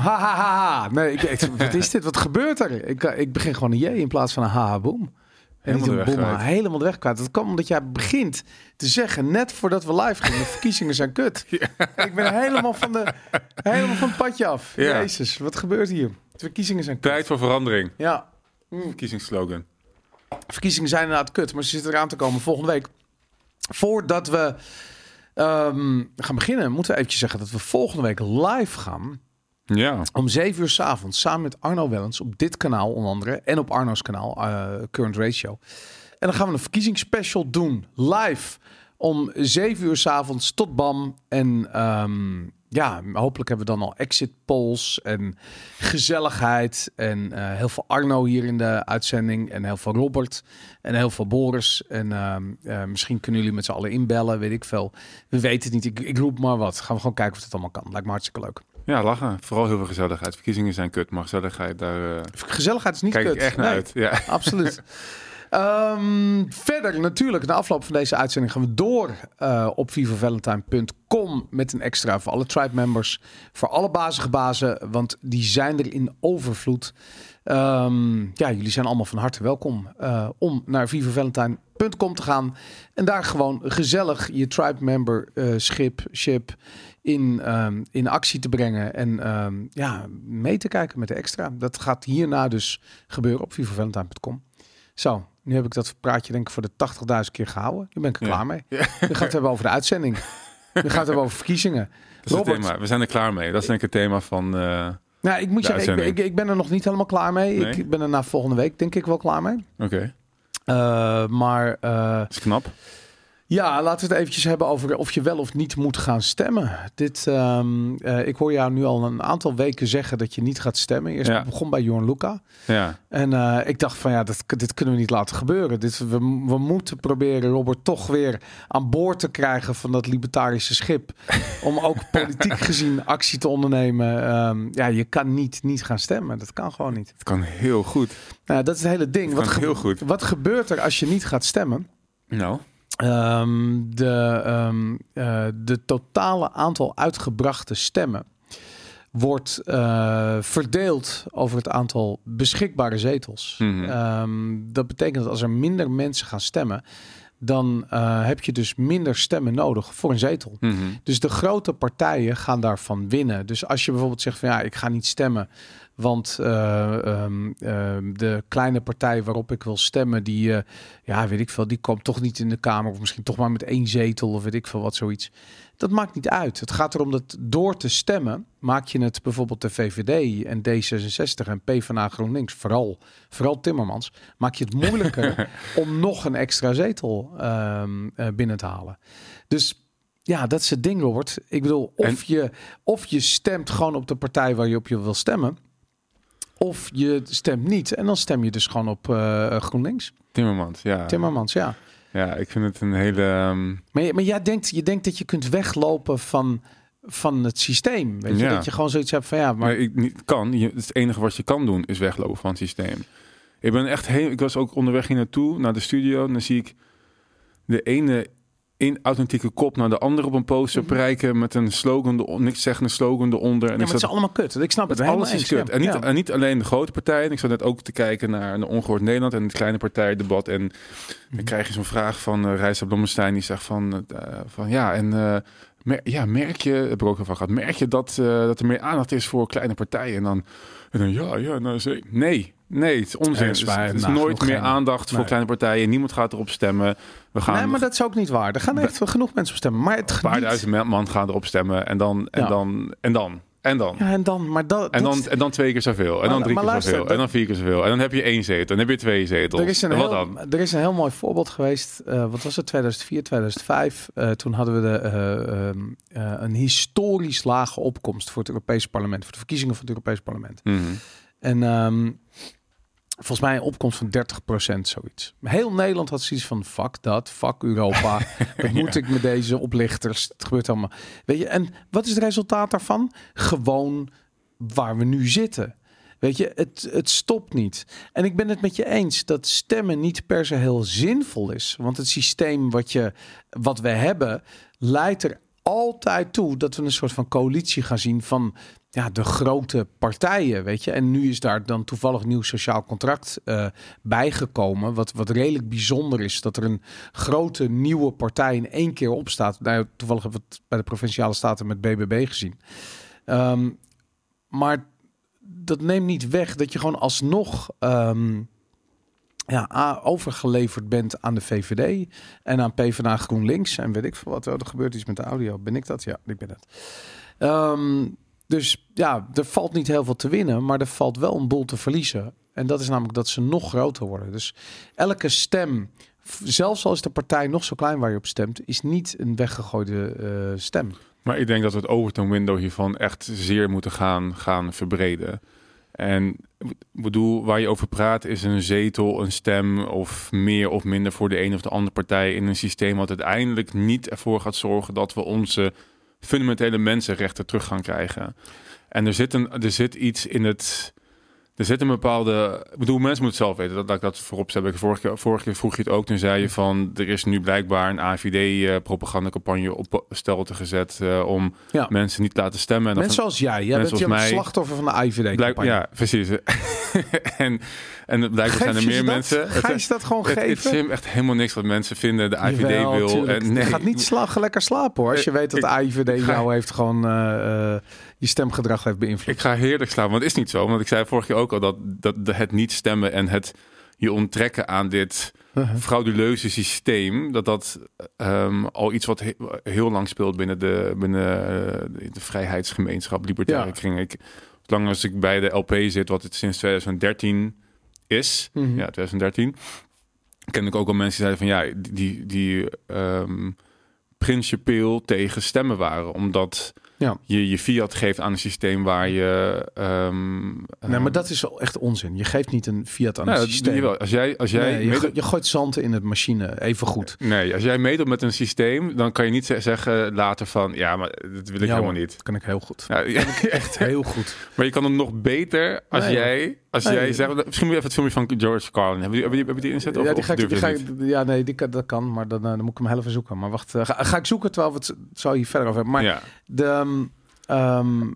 ha, ha, ha, ha. Nee, ik, ik- wat is dit? Wat gebeurt er? Ik, ik begin gewoon een J in plaats van een ha, ha, boom. En niet Helemaal een de weg boom, kwijt. helemaal de weg kwijt. Dat kwam omdat jij begint te zeggen, net voordat we live gingen, de verkiezingen zijn kut. Ik ben helemaal van, de, helemaal van het padje af. Ja. Jezus, wat gebeurt hier? De verkiezingen zijn kut. Tijd voor verandering. Ja, Verkiezingsslogan. verkiezingen zijn inderdaad kut, maar ze zitten eraan te komen volgende week. Voordat we ehm, gaan beginnen, moeten we eventjes zeggen dat we volgende week live gaan. Ja. Om 7 uur s avonds samen met Arno Wellens op dit kanaal onder andere. En op Arno's kanaal, eh, Current Ratio. En dan gaan we een verkiezingsspecial doen. Live om 7 uur s avonds tot BAM. En ehm, ja, hopelijk hebben we dan al exit polls en gezelligheid. En eh, heel veel Arno hier in de uitzending. En heel veel Robert. En heel veel Boris. En ehm, eh, misschien kunnen jullie met z'n allen inbellen, weet ik veel. We weten het niet. Ik, ik roep maar wat. Gaan we gewoon kijken of het allemaal kan. Lijkt me hartstikke leuk. Ja, lachen. Vooral heel veel gezelligheid. Verkiezingen zijn kut, maar gezelligheid, daar eh, Gezelligheid is niet kijk kut. ik echt naar Nee. uit. Ja. Absoluut. Ehm, verder natuurlijk, na afloop van deze uitzending gaan we door eh, op vivavalentine.com met een extra voor alle tribe members, voor alle bazige bazen, want die zijn er in overvloed. Ehm, ja, jullie zijn allemaal van harte welkom eh, om naar vivavalentine.com te gaan en daar gewoon gezellig je tribe member schip, ship in, ehm, in actie te brengen en ehm, ja, mee te kijken met de extra. Dat gaat hierna dus gebeuren op vivavalentine.com. Zo, nu heb ik dat praatje denk ik voor de 80.000 keer gehouden. Nu ben ik er Ja. klaar mee. Nu gaan we het hebben over de uitzending. Nu gaan we het hebben over verkiezingen. Dat het Robert. thema. We zijn er klaar mee. Dat is denk ik het thema van... eh, Nou, ik moet zeggen, ik, ik, ik ben er nog niet helemaal klaar mee. Nee? Ik ben er na volgende week denk ik wel klaar mee. Oké, Eh, maar eh, is knap. Ja, laten we het eventjes hebben over of je wel of niet moet gaan stemmen. Dit, ehm, eh, ik hoor jou nu al een aantal weken zeggen dat je niet gaat stemmen. Eerst Ja. begon bij Jorn Luca. Ja, En eh, ik dacht van ja, dat, dit kunnen we niet laten gebeuren. Dit, we, we moeten proberen Robert toch weer aan boord te krijgen van dat libertarische schip. om ook politiek gezien actie te ondernemen. Ehm, ja, je kan niet, niet gaan stemmen. Dat kan gewoon niet. het kan heel goed. Nou, dat is het hele ding. Het Wat, heel goed. wat gebeurt er als je niet gaat stemmen? Nou, Ehm, de, ehm, eh, de totale aantal uitgebrachte stemmen wordt eh, verdeeld over het aantal beschikbare zetels. Mhm. Ehm, dat betekent dat als er minder mensen gaan stemmen, dan eh, heb je dus minder stemmen nodig voor een zetel. mhm. Dus de grote partijen gaan daarvan winnen. Dus als je bijvoorbeeld zegt van ja, ik ga niet stemmen, want eh, ehm, ehm, de kleine partij waarop ik wil stemmen, die, eh, ja, weet ik veel, die komt toch niet in de Kamer of misschien toch maar met één zetel of weet ik veel wat zoiets. Dat maakt niet uit. Het gaat erom dat door te stemmen maak je het bijvoorbeeld de VVD en D66 en PvdA GroenLinks, vooral, vooral Timmermans, maak je het moeilijker om nog een extra zetel ehm, eh, binnen te halen. Dus ja, dat is het ding, Robert. Ik bedoel, of, En- je, of je stemt gewoon op de partij waar je op je wil stemmen. Of je stemt niet. En dan stem je dus gewoon op eh, GroenLinks. Timmermans, ja. Timmermans, ja. Ja, ik vind het een hele... ehm, Maar, je- maar jij denkt, je denkt dat je kunt weglopen van, van het systeem. Weet je? Ja. Dat je gewoon zoiets hebt van ja, maar... Maar ik niet kan. Je, het enige wat je kan doen is weglopen van het systeem. Ik ben echt heel. Ik was ook onderweg hier naartoe naar de studio. En dan zie ik de ene in authentieke kop naar de andere op een poster Mhm. prijken met een slogan, niks zeggende slogan eronder. En ja, maar ik het is allemaal kut. Ik snap het alles is kut. En, niet, Ja. en niet alleen de grote partijen. Ik zat net ook te kijken naar een ongehoord Nederland en het kleine partijdebat. En Mhm. dan krijg je zo'n vraag van uh, Rijsa Blommestein. Die zegt van, eh, van ja, en eh, mer- ja, merk je, heb ik ook al van gehad, merk je dat, eh, dat er meer aandacht is voor kleine partijen? En dan, en dan ja, ja, nou. Nee, nee, het is onzin. Er is is, het nooit meer geen- aandacht voor kleine partijen. Niemand gaat erop stemmen. We gaan Nee, maar dat is ook niet waar. Er gaan echt genoeg mensen op stemmen. Maar het een paar geniet- duizend man gaan erop stemmen. En dan, en Ja. dan, en dan, en dan. Ja, en dan, maar dat, En dan, en dan twee keer zoveel. En dan drie maar keer zoveel. dat- En dan vier keer zoveel. En dan heb je één zetel. En dan heb je twee zetels. Er is, een en wat heel, dan? er is een heel mooi voorbeeld geweest. eh, wat was het? 2004, 2005. Eh, toen hadden we de, eh, ehm, eh, een historisch lage opkomst voor het Europees Parlement. Voor de verkiezingen van het Europees Parlement. Mhm. En ehm, volgens mij een opkomst van 30% zoiets. Heel Nederland had zoiets van fuck dat, fuck Europa. Wat moet ik met deze oplichters? Het gebeurt allemaal. Weet je, en wat is het resultaat daarvan? Gewoon waar we nu zitten. Weet je, het, het stopt niet. En ik ben het met je eens dat stemmen niet per se heel zinvol is. Want het systeem wat, je, wat we hebben leidt er altijd toe dat we een soort van coalitie gaan zien van ja, de grote partijen, weet je. En nu is daar dan toevallig nieuw sociaal contract uh, bijgekomen. Wat, wat redelijk bijzonder is, dat er een grote nieuwe partij in één keer opstaat. Nou, toevallig hebben we het bij de Provinciale Staten met BBB gezien. Um, maar dat neemt niet weg dat je gewoon alsnog... Um, ja, overgeleverd bent aan de VVD en aan PvdA GroenLinks en weet ik veel wat. Oh, er gebeurt iets met de audio. Ben ik dat? Ja, ik ben het. Um, dus ja, er valt niet heel veel te winnen, maar er valt wel een boel te verliezen. En dat is namelijk dat ze nog groter worden. Dus elke stem, zelfs als de partij nog zo klein waar je op stemt, is niet een weggegooide uh, stem. Maar ik denk dat we het overton window hiervan echt zeer moeten gaan, gaan verbreden. En bedoel, waar je over praat is een zetel, een stem of meer of minder voor de een of de andere partij in een systeem wat uiteindelijk niet ervoor gaat zorgen dat we onze fundamentele mensenrechten terug gaan krijgen. En er zit, een, er zit iets in het. Er zit een bepaalde. Ik bedoel, mensen moeten zelf weten dat, dat ik dat voorop zet. Vorige keer, vorige keer vroeg je het ook. Toen zei je van. Er is nu blijkbaar een AVD-propagandacampagne op stelte gezet. Uh, om ja. mensen niet te laten stemmen. En mensen zoals jij. Jij bent je slachtoffer van de AVD-campagne. Ja, precies. en, en blijkbaar zijn er meer mensen. Ga je dat gewoon geven? Het is echt helemaal niks wat mensen vinden. De IVD wil. En, nee, je gaat niet slag, lekker slapen hoor. Als je weet dat de IVD jou heeft gewoon uh, je stemgedrag heeft beïnvloed. Ik ga heerlijk slapen, want het is niet zo. Want ik zei vorig jaar ook al dat, dat het niet stemmen en het je onttrekken aan dit uh-huh. frauduleuze systeem, dat dat um, al iets wat heel lang speelt binnen de, binnen de vrijheidsgemeenschap, libertaire ja. kring. Ik, zolang als ik bij de LP zit, wat het sinds 2013 is, mm-hmm. ja, 2013, ken ik ook al mensen die zeiden van ja, die, die um, principieel tegen stemmen waren, omdat ja. je je fiat geeft aan een systeem waar je. Um, nee, maar dat is echt onzin. Je geeft niet een fiat aan nou, een systeem. Je wel. Als jij, als jij nee, je, je, gooit zand in het machine, even goed. Nee, als jij meedoet met een systeem, dan kan je niet zeggen later van ja, maar dat wil ik helemaal niet. Dat kan ik heel goed. Ja, echt heel goed. Maar je kan het nog beter als jij. Als jij zegt, misschien moet je even het filmpje van George Carlin. Hebben die, hebben die, die inzet? Ja, die ga ik, die ga ja, nee, die, dat kan, maar dan, dan moet ik hem heel even zoeken. Maar wacht, uh, ga, ga, ik zoeken terwijl we het zo hier verder over hebben. Maar ja. de, um, Um,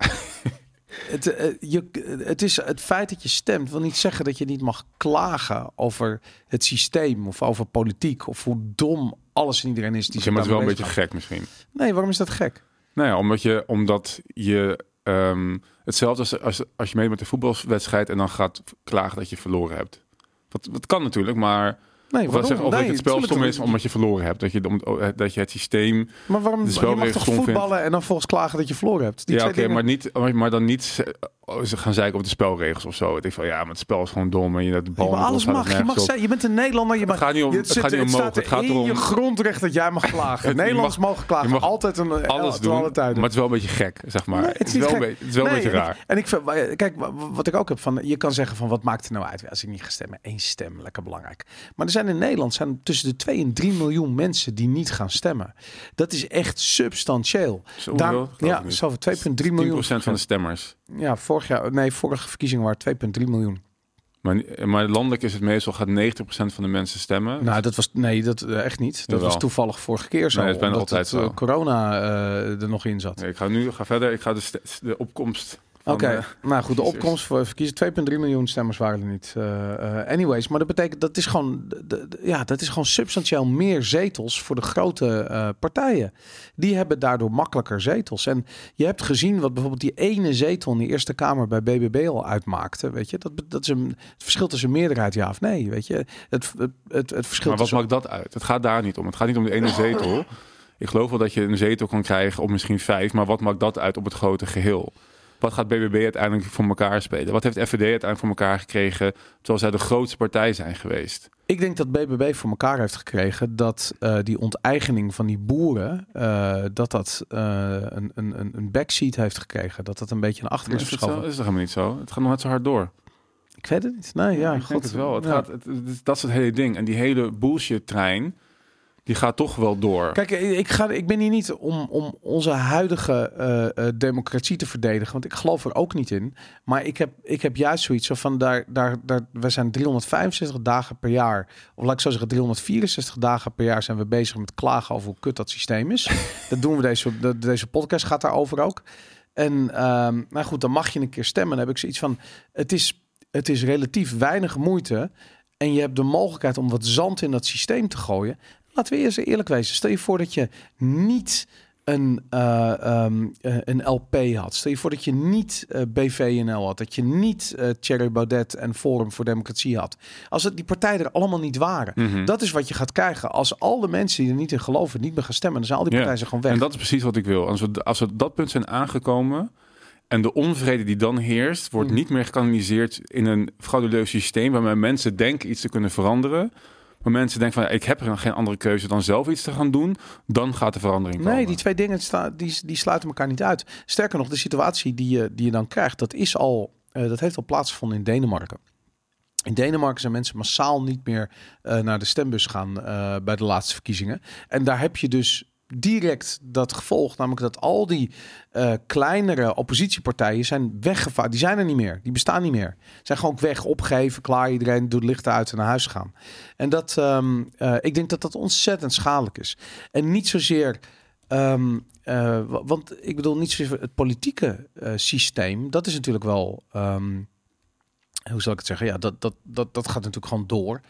het, uh, je, het is het feit dat je stemt wil niet zeggen dat je niet mag klagen over het systeem of over politiek of hoe dom alles en iedereen is. Die okay, maar het is wel een beetje gek misschien. Nee, waarom is dat gek? Nou ja, omdat je, omdat je um, hetzelfde als, als, als je mee met de voetbalwedstrijd en dan gaat klagen dat je verloren hebt. Dat, dat kan natuurlijk, maar Nee, waarom? Zeggen, of nee, het spel stom is omdat je verloren hebt. Dat je, oh, dat je het systeem... Maar waarom? Je mag toch voetballen vindt. en dan volgens klagen dat je verloren hebt? Die ja, oké, okay, maar, niet, maar dan niet oh, ze gaan zeiken over de spelregels of zo. Ik denk van ja, maar het spel is gewoon dom en je dat bal. Ja, alles mag. Je mag zijn. Je bent een Nederlander. Je mag. Het gaat niet om. Het, gaat niet om mogen. Het gaat erom. je grondrecht dat jij mag klagen. Nederlands mogen klagen. Je mag altijd een alles doen. Alle tijden. Maar het is wel een beetje gek, zeg maar. Nee, het, is wel, het is wel een beetje raar. En ik vind, kijk, wat ik ook heb van, je kan zeggen van wat maakt er nou uit als ik niet ga stemmen? Eén stem, lekker belangrijk. Maar er zijn in Nederland zijn tussen de 2 en 3 miljoen mensen die niet gaan stemmen. Dat is echt substantieel. Daar, ja, zoveel 2,3 miljoen. 10% van de stemmers. Ja, vorig jaar, nee, vorige verkiezingen waren 2,3 miljoen. Maar, maar landelijk is het meestal gaat 90% van de mensen stemmen. Nou, dat was nee, dat uh, echt niet. Dat Jawel. was toevallig vorige keer zo. Nee, het bijna altijd het, uh, corona uh, er nog in zat. Nee, ik ga nu ga verder. Ik ga de, de opkomst Oké, okay. nou goed, de opkomst voor verkiezen 2,3 miljoen stemmers waren er niet. Uh, uh, anyways, maar dat betekent dat is gewoon, ja, dat is gewoon substantieel meer zetels voor de grote uh, partijen. Die hebben daardoor makkelijker zetels. En je hebt gezien wat bijvoorbeeld die ene zetel in de Eerste Kamer bij BBB al uitmaakte. Weet je, dat, dat is een, het verschil tussen meerderheid ja of nee. Weet je, het, het, het, het verschil. Maar wat maakt dat uit? Het gaat daar niet om. Het gaat niet om de ene zetel. Ik geloof wel dat je een zetel kan krijgen, of misschien vijf, maar wat maakt dat uit op het grote geheel? Wat gaat BBB uiteindelijk voor elkaar spelen? Wat heeft FVD uiteindelijk voor elkaar gekregen, terwijl zij de grootste partij zijn geweest? Ik denk dat BBB voor elkaar heeft gekregen dat uh, die onteigening van die boeren, uh, dat dat uh, een, een, een backseat heeft gekregen. Dat dat een beetje een achter is verschoven. Dat is toch helemaal niet zo? Het gaat nog net zo hard door. Ik weet het niet. Nee, ja, ik denk het wel. Het gaat, het, dat is het hele ding. En die hele bullshit trein die gaat toch wel door. Kijk, ik, ga, ik ben hier niet om, om onze huidige uh, democratie te verdedigen, want ik geloof er ook niet in. Maar ik heb, ik heb juist zoiets van, daar, daar, daar, we zijn 365 dagen per jaar, of laat ik zo zeggen 364 dagen per jaar zijn we bezig met klagen over hoe kut dat systeem is. dat doen we deze, deze podcast gaat daarover ook. En nou goed, dan mag je een keer stemmen. Dan heb ik zoiets van, het is, het is relatief weinig moeite. En je hebt de mogelijkheid om wat zand in dat systeem te gooien. Laten we eerst eerlijk wezen. Stel je voor dat je niet een, eh, ehm, eh, een LP had. Stel je voor dat je niet uh, BVNL had. Dat je niet Thierry Baudet en Forum voor Democratie had. Als het die partijen er allemaal niet waren. Mhm. Dat is wat je gaat krijgen. Als al de mensen die er niet in geloven niet meer gaan stemmen. Dan zijn al die Ja. partijen gewoon weg. En dat is precies wat ik wil. Als we, als we dat punt zijn aangekomen en de onvrede die dan heerst, wordt Mm. niet meer gekanaliseerd in een frauduleus systeem waarbij mensen denken iets te kunnen veranderen. Maar mensen denken van ik heb er geen andere keuze dan zelf iets te gaan doen. Dan gaat de verandering komen. Nee, die twee dingen sta, die, die sluiten elkaar niet uit. Sterker nog, de situatie die je, die je dan krijgt, dat is al, eh, dat heeft al plaatsgevonden in Denemarken. In Denemarken zijn mensen massaal niet meer eh, naar de stembus gaan eh, bij de laatste verkiezingen. En daar heb je dus direct dat gevolg, namelijk dat al die eh, kleinere oppositiepartijen zijn weggevaard. Die zijn er niet meer. Die bestaan niet meer. Zijn gewoon weg, opgegeven, klaar. Iedereen doet lichten uit en naar huis gaan. En dat, ehm, eh, ik denk dat dat ontzettend schadelijk is. En niet zozeer. ehm, eh, wa- want ik bedoel niet zozeer het politieke systeem. Dat is natuurlijk wel. ehm, hoe zal ik het zeggen? Ja, dat, dat, dat, dat gaat natuurlijk gewoon door.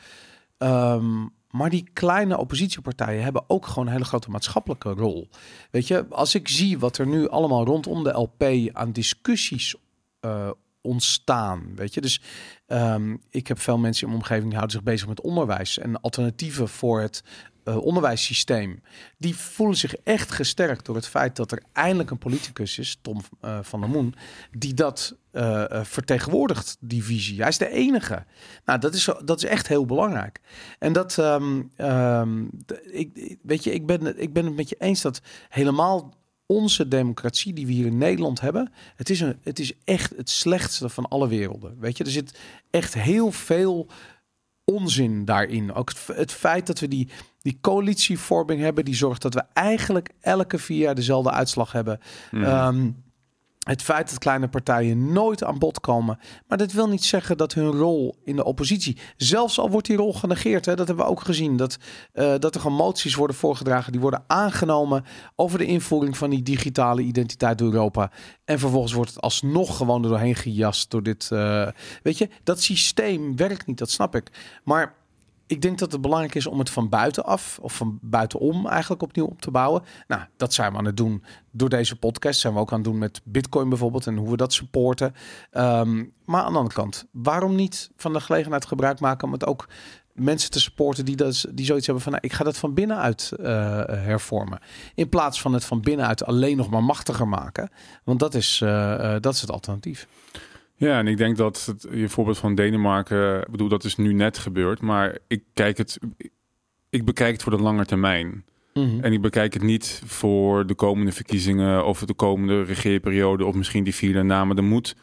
Maar die kleine oppositiepartijen hebben ook gewoon een hele grote maatschappelijke rol. Weet je, als ik zie wat er nu allemaal rondom de LP aan discussies eh, ontstaan. Weet je, dus ehm, ik heb veel mensen in mijn omgeving die houden zich bezig met onderwijs en alternatieven voor het eh, onderwijssysteem. Die voelen zich echt gesterkt door het feit dat er eindelijk een politicus is, Tom eh, van der Moen, die dat eh, vertegenwoordigt, die visie. Hij is de enige. Nou, dat is, dat is echt heel belangrijk. En dat, ehm, ehm, ik, weet je, ik ben, ik ben het met je eens dat helemaal onze democratie die we hier in Nederland hebben, het is, een, het is echt het slechtste van alle werelden. Weet je, er zit echt heel veel onzin daarin. Ook het, het feit dat we die, die coalitievorming hebben, die zorgt dat we eigenlijk elke vier jaar dezelfde uitslag hebben. Mhm. Ehm, het feit dat kleine partijen nooit aan bod komen. Maar dat wil niet zeggen dat hun rol in de oppositie. Zelfs al wordt die rol genegeerd. Hè, dat hebben we ook gezien. Dat, eh, dat er gewoon moties worden voorgedragen. Die worden aangenomen over de invoering van die digitale identiteit door Europa. En vervolgens wordt het alsnog gewoon doorheen gejast door dit. eh, weet je, dat systeem werkt niet. Dat snap ik. Maar ik denk dat het belangrijk is om het van buitenaf of van buitenom eigenlijk opnieuw op te bouwen. Nou, dat zijn we aan het doen door deze podcast. Zijn we ook aan het doen met Bitcoin bijvoorbeeld en hoe we dat supporten. Ehm, maar aan de andere kant, waarom niet van de gelegenheid gebruik maken om het ook mensen te supporten die, dat, die zoiets hebben van nou, ik ga dat van binnenuit eh hervormen. In plaats van het van binnenuit alleen nog maar machtiger maken. Want dat is, eh, eh, dat is het alternatief. Ja, en ik denk dat het, je voorbeeld van Denemarken, ik bedoel, dat is nu net gebeurd, maar ik kijk het, ik bekijk het voor de lange termijn. En ik bekijk het niet voor de komende verkiezingen of de komende regeerperiode of misschien die vier daarna. Maar er moet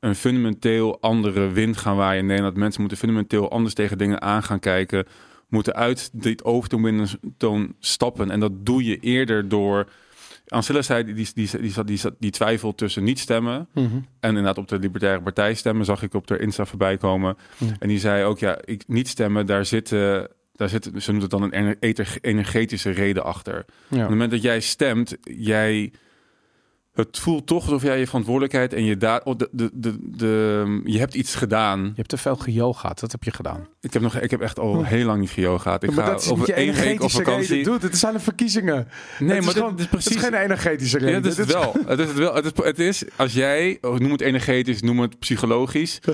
een fundamenteel andere wind gaan waaien in Nederland. Mensen moeten fundamenteel anders tegen dingen aan gaan kijken. Moeten uit dit overtoon stappen. En dat doe je eerder door... Ancilla zei, die, die, die, die, die, twijfelt tussen niet stemmen Mhm. en inderdaad op de Libertaire Partij stemmen, zag ik op de Insta voorbij komen. En die zei ook, ja, ik niet stemmen, daar zitten, daar zit, ze noemt het dan een energetische reden achter. Op het moment dat jij stemt, jij, het voelt toch alsof jij je verantwoordelijkheid en je daad, oh, de, de, de, de, je hebt iets gedaan. Je hebt te veel geyogaat, dat heb je gedaan. Ik heb nog, ik heb echt al heel lang niet gehad. Ik ga over één week op vakantie. Dude, het zijn de verkiezingen. Nee, het maar is gewoon, dit is Het precies. is geen energetische reden. Ja, dat is het wel. Het is het wel. Het is, het is als jij, oh, noem het energetisch, noem het psychologisch.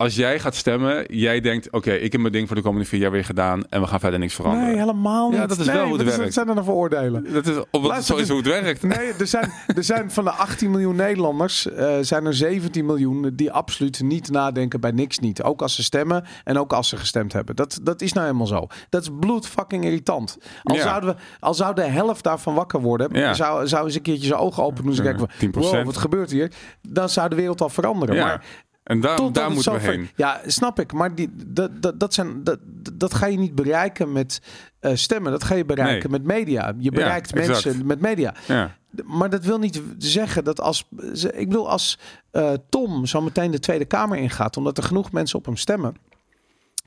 Als jij gaat stemmen, jij denkt, oké, ik heb mijn ding voor de komende vier jaar weer gedaan en we gaan verder niks veranderen. Nee, helemaal niet. Ja, dat is nee, wel hoe het werkt. Wat zijn er dan voor oordelen? Dat is, wat Luister, zo is hoe het werkt. Nee, er zijn, er zijn van de 18 miljoen Nederlanders, eh, zijn er 17 miljoen die absoluut niet nadenken bij niks niet. Ook als ze stemmen en ook als ze gestemd hebben. Dat, dat is nou helemaal zo. Dat is bloed fucking irritant. Al, Ja. zouden we, al zou de helft daarvan wakker worden, Ja. zou, zou eens een keertje zijn ogen open doen. Ze kijken van, 10%. wow, wat gebeurt hier? Dan zou de wereld al veranderen. Ja. Maar En daar, Totdat daar moeten we heen. Ja, snap ik. Maar die, dat, dat, dat, zijn, dat, dat ga je niet bereiken met eh, stemmen. Dat ga je bereiken met media. Je bereikt mensen met media. Ja. Maar dat wil niet zeggen dat als... Ik bedoel, als eh, Tom zo meteen de Tweede Kamer ingaat... omdat er genoeg mensen op hem stemmen...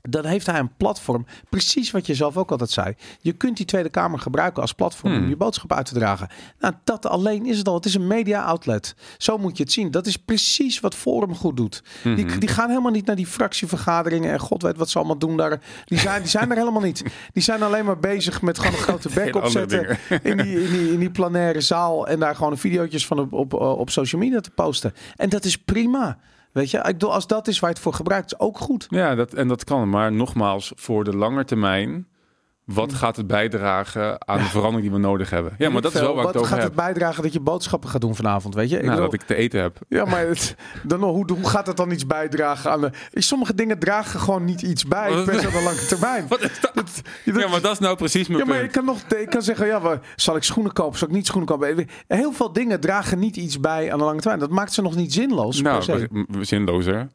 dan heeft hij een platform. Precies wat je zelf ook altijd zei. Je kunt die Tweede Kamer gebruiken als platform om Hmm. je boodschap uit te dragen. Nou, dat alleen is het al. Het is een media outlet. Zo moet je het zien. Dat is precies wat Forum goed doet. Mhm. Die, die gaan helemaal niet naar die fractievergaderingen en god weet wat ze allemaal doen daar. Die zijn, die zijn er helemaal niet. Die zijn alleen maar bezig met gewoon een grote bek opzetten in die, in, die, in die planaire zaal en daar gewoon videootjes van op, op, op social media te posten. En dat is prima. Weet je, ik bedoel, als dat is waar het voor gebruikt, is ook goed. Ja, dat, en dat kan. Maar nogmaals, voor de lange termijn, wat gaat het bijdragen aan de verandering die we nodig hebben? Ja, maar dat is wel waar ik Wat het over gaat heb. het bijdragen dat je boodschappen gaat doen vanavond, weet je? Ik Nou, bedoel- dat ik te eten heb. Ja, maar het, dan, hoe, hoe gaat het dan iets bijdragen aan de... Sommige dingen dragen gewoon niet iets bij, Wat- best op een lange termijn. Wat is dat? Dat- Ja, maar dat is nou precies mijn Ja, maar ik punt. kan nog ik kan zeggen, ja, maar zal ik schoenen kopen, zal ik niet schoenen kopen? Heel veel dingen dragen niet iets bij aan de lange termijn. Dat maakt ze nog niet zinloos per se. Nou, zinlozer.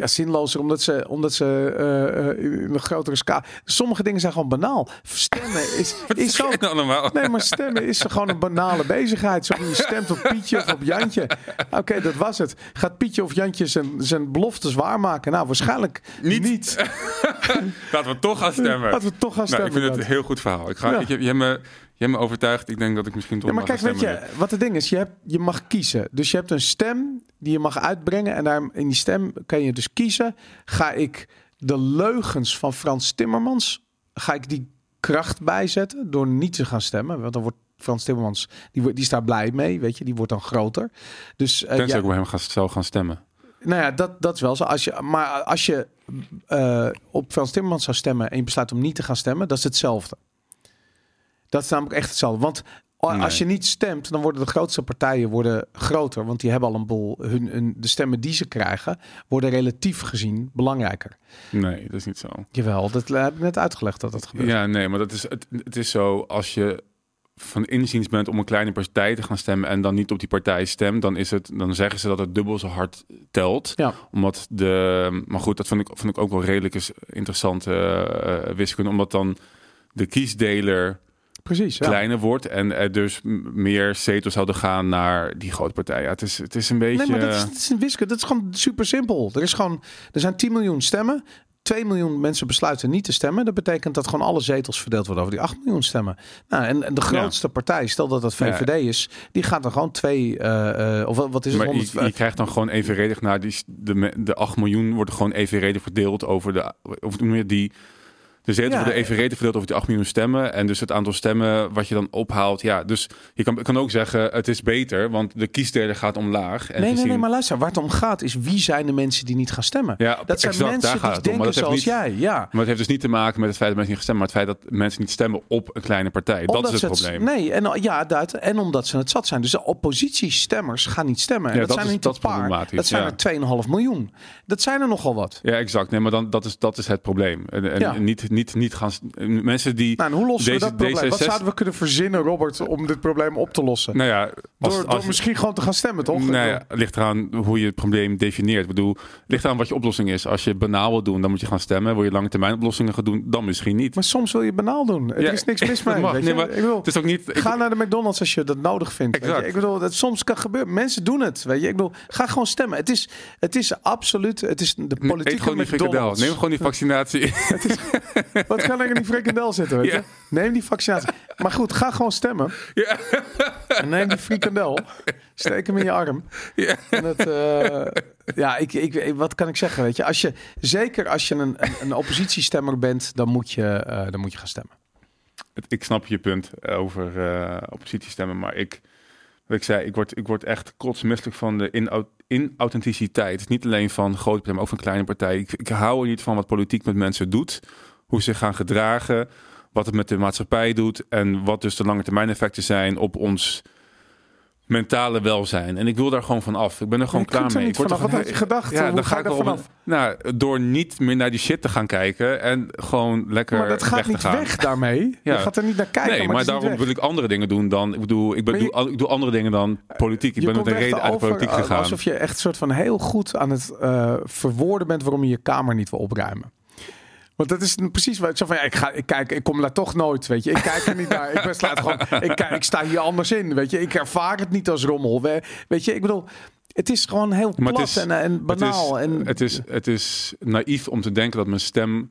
Ja, zinlozer omdat ze, omdat ze eh, eh, in een grotere schaal... Sommige dingen zijn gewoon banaal. Stemmen is, is zo... Wat allemaal? Nee, maar stemmen is gewoon een banale bezigheid. Zo je stemt op Pietje of op Jantje. Oké, dat was het. Gaat Pietje of Jantje zijn, zijn beloftes waarmaken? Nou, waarschijnlijk Niet. niet. Laten we toch gaan stemmen. Laten we toch gaan Nou, stemmen. ik vind het een heel goed verhaal. Ik ga, Ja. ik, je, je, hebt me, je hebt me overtuigd. Ik denk dat ik misschien toch Ja, maar kijk, weet je, wat het ding is, je, hebt, je mag kiezen. Dus je hebt een stem die je mag uitbrengen. En daar, in die stem kan je dus kiezen. Ga ik de leugens van Frans Timmermans, ga ik die kracht bijzetten door niet te gaan stemmen? Want dan wordt Frans Timmermans, die, die is daar blij mee, weet je, die wordt dan groter. Dus eh, Tenzij ja, ik op hem ga, zou gaan stemmen. nou ja, dat, dat is wel zo. Als je, maar als je eh, op Frans Timmermans zou stemmen en je besluit om niet te gaan stemmen, dat is hetzelfde. Dat is namelijk echt hetzelfde. Want Nee. als je niet stemt, dan worden de grootste partijen worden groter. Want die hebben al een boel. Hun, hun, de stemmen die ze krijgen, worden relatief gezien belangrijker. Nee, dat is niet zo. Jawel, dat heb ik net uitgelegd dat dat gebeurt. Ja, nee, maar dat is, het, het is zo als je van inziens bent om een kleine partij te gaan stemmen en dan niet op die partij stemt, dan is het, dan zeggen ze dat het dubbel zo hard telt. Ja. Omdat de, maar goed, dat vond ik, vond ik ook wel redelijk interessante eh, wiskunde, omdat dan de kiesdeler Precies. Ja. kleiner wordt en er dus meer zetels zouden gaan naar die grote partij. Ja, het is, het is een beetje. Nee, maar dat is, dat is een wiskunde. Dat is gewoon super simpel. Er, is gewoon, er zijn 10 miljoen stemmen. 2 miljoen mensen besluiten niet te stemmen. Dat betekent dat gewoon alle zetels verdeeld worden over die 8 miljoen stemmen. Nou, en, en de grootste partij, stel dat dat Ja. VVD is, die gaat dan gewoon twee, eh, of wat- is het? Maar je, 100, je krijgt dan gewoon evenredig naar die, de, de 8 miljoen worden gewoon evenredig verdeeld over de, of hoe noem je die, de zetels Ja. worden evenredig verdeeld over die 8 miljoen stemmen. En dus het aantal stemmen wat je dan ophaalt. Ja, dus je kan, kan ook zeggen het is beter, want de kiesdeler gaat omlaag. En nee, nee, gezien- nee, maar luister, waar het om gaat is wie zijn de mensen die niet gaan stemmen? Ja, dat zijn exact, mensen die het om. Maar denken dat heeft zoals niet- jij. Ja. Maar het heeft dus niet te maken met het feit dat mensen niet gaan stemmen, maar het feit dat mensen niet stemmen op een kleine partij. dat is het probleem. Nee, en, ja, dat, en omdat ze het zat zijn. Dus de oppositiestemmers gaan niet stemmen. En Ja, dat, dat zijn is- er niet dat een paar. Dat zijn ja. er 2,5 miljoen. Dat zijn er nogal wat. Ja, exact. Nee, maar dan, dat, is, dat is het probleem. En, en niet, niet, niet gaan. Mensen die. Nou, en hoe lossen we dat probleem? Wat D66 zouden we kunnen verzinnen, Robert, om dit probleem op te lossen? nou ja, als, door als, door misschien gewoon te gaan stemmen, toch? Nou ja, het ligt eraan hoe je het probleem definieert. Ik bedoel, het ligt eraan wat je oplossing is. Als je banaal wil doen, dan moet je gaan stemmen. Wil je lange termijn oplossingen gaan doen, dan misschien niet. Maar soms wil je banaal doen. Er Ja, is niks mis mee. mag. weet Nee, je? maar ik bedoel, Het is ook niet. ik- ga naar de McDonald's als je dat nodig vindt. Exact. Ik bedoel, dat soms kan gebeuren. Mensen doen het. Weet je? Ik bedoel, ga gewoon stemmen. Het is, het is absoluut. Het is de eet politieke gewoon. McDonald's. Neem gewoon die vaccinatie. Wat kan er in die frikandel zitten? Weet je? Ja. Neem die vaccinatie. Maar goed, ga gewoon stemmen. Ja. En neem die frikandel. Steek hem in je arm. Ja. En het, eh, ja, ik, ik, wat kan ik zeggen? Weet je, als je, zeker als je een, een, een oppositiestemmer bent, dan moet, je, eh, dan moet je gaan stemmen. ik snap je punt over eh oppositiestemmen, maar ik, wat ik zei, ik word, ik word echt kotsmisselijk van de inau- inauthenticiteit. Niet alleen van grote partijen, maar ook van kleine partijen. Ik, ik hou er niet van wat politiek met mensen doet, hoe ze gaan gedragen, wat het met de maatschappij doet en wat dus de lange termijn effecten zijn op ons mentale welzijn. En ik wil daar gewoon van af. Ik ben er gewoon klaar er mee. Ik word vanaf. er gewoon gedacht? Ja, dan ga ik wel vanaf? Nou, door niet meer naar die shit te gaan kijken en gewoon lekker Maar dat gaat weg niet gaan. weg daarmee. Ja. Je gaat er niet naar kijken. nee, maar, daarom wil ik andere dingen doen dan. Ik bedoel, ik, ben, Maar je- doe, ik doe andere dingen dan politiek. Ik ben met een reden uit de politiek uh, gegaan. Alsof je echt soort van heel goed aan het eh, verwoorden bent waarom je je kamer niet wil opruimen. Want dat is precies wat ik zo van ja, ik ga, ik kijk, ik kom daar toch nooit, weet je. Ik kijk er niet naar. Ik besluit gewoon, ik, kijk, ik sta hier anders in, weet je. Ik ervaar het niet als rommel, we- weet je. Ik bedoel, het is gewoon heel plat is- en, en banaal. het, is, en, het, is, het is naïef om te denken dat mijn stem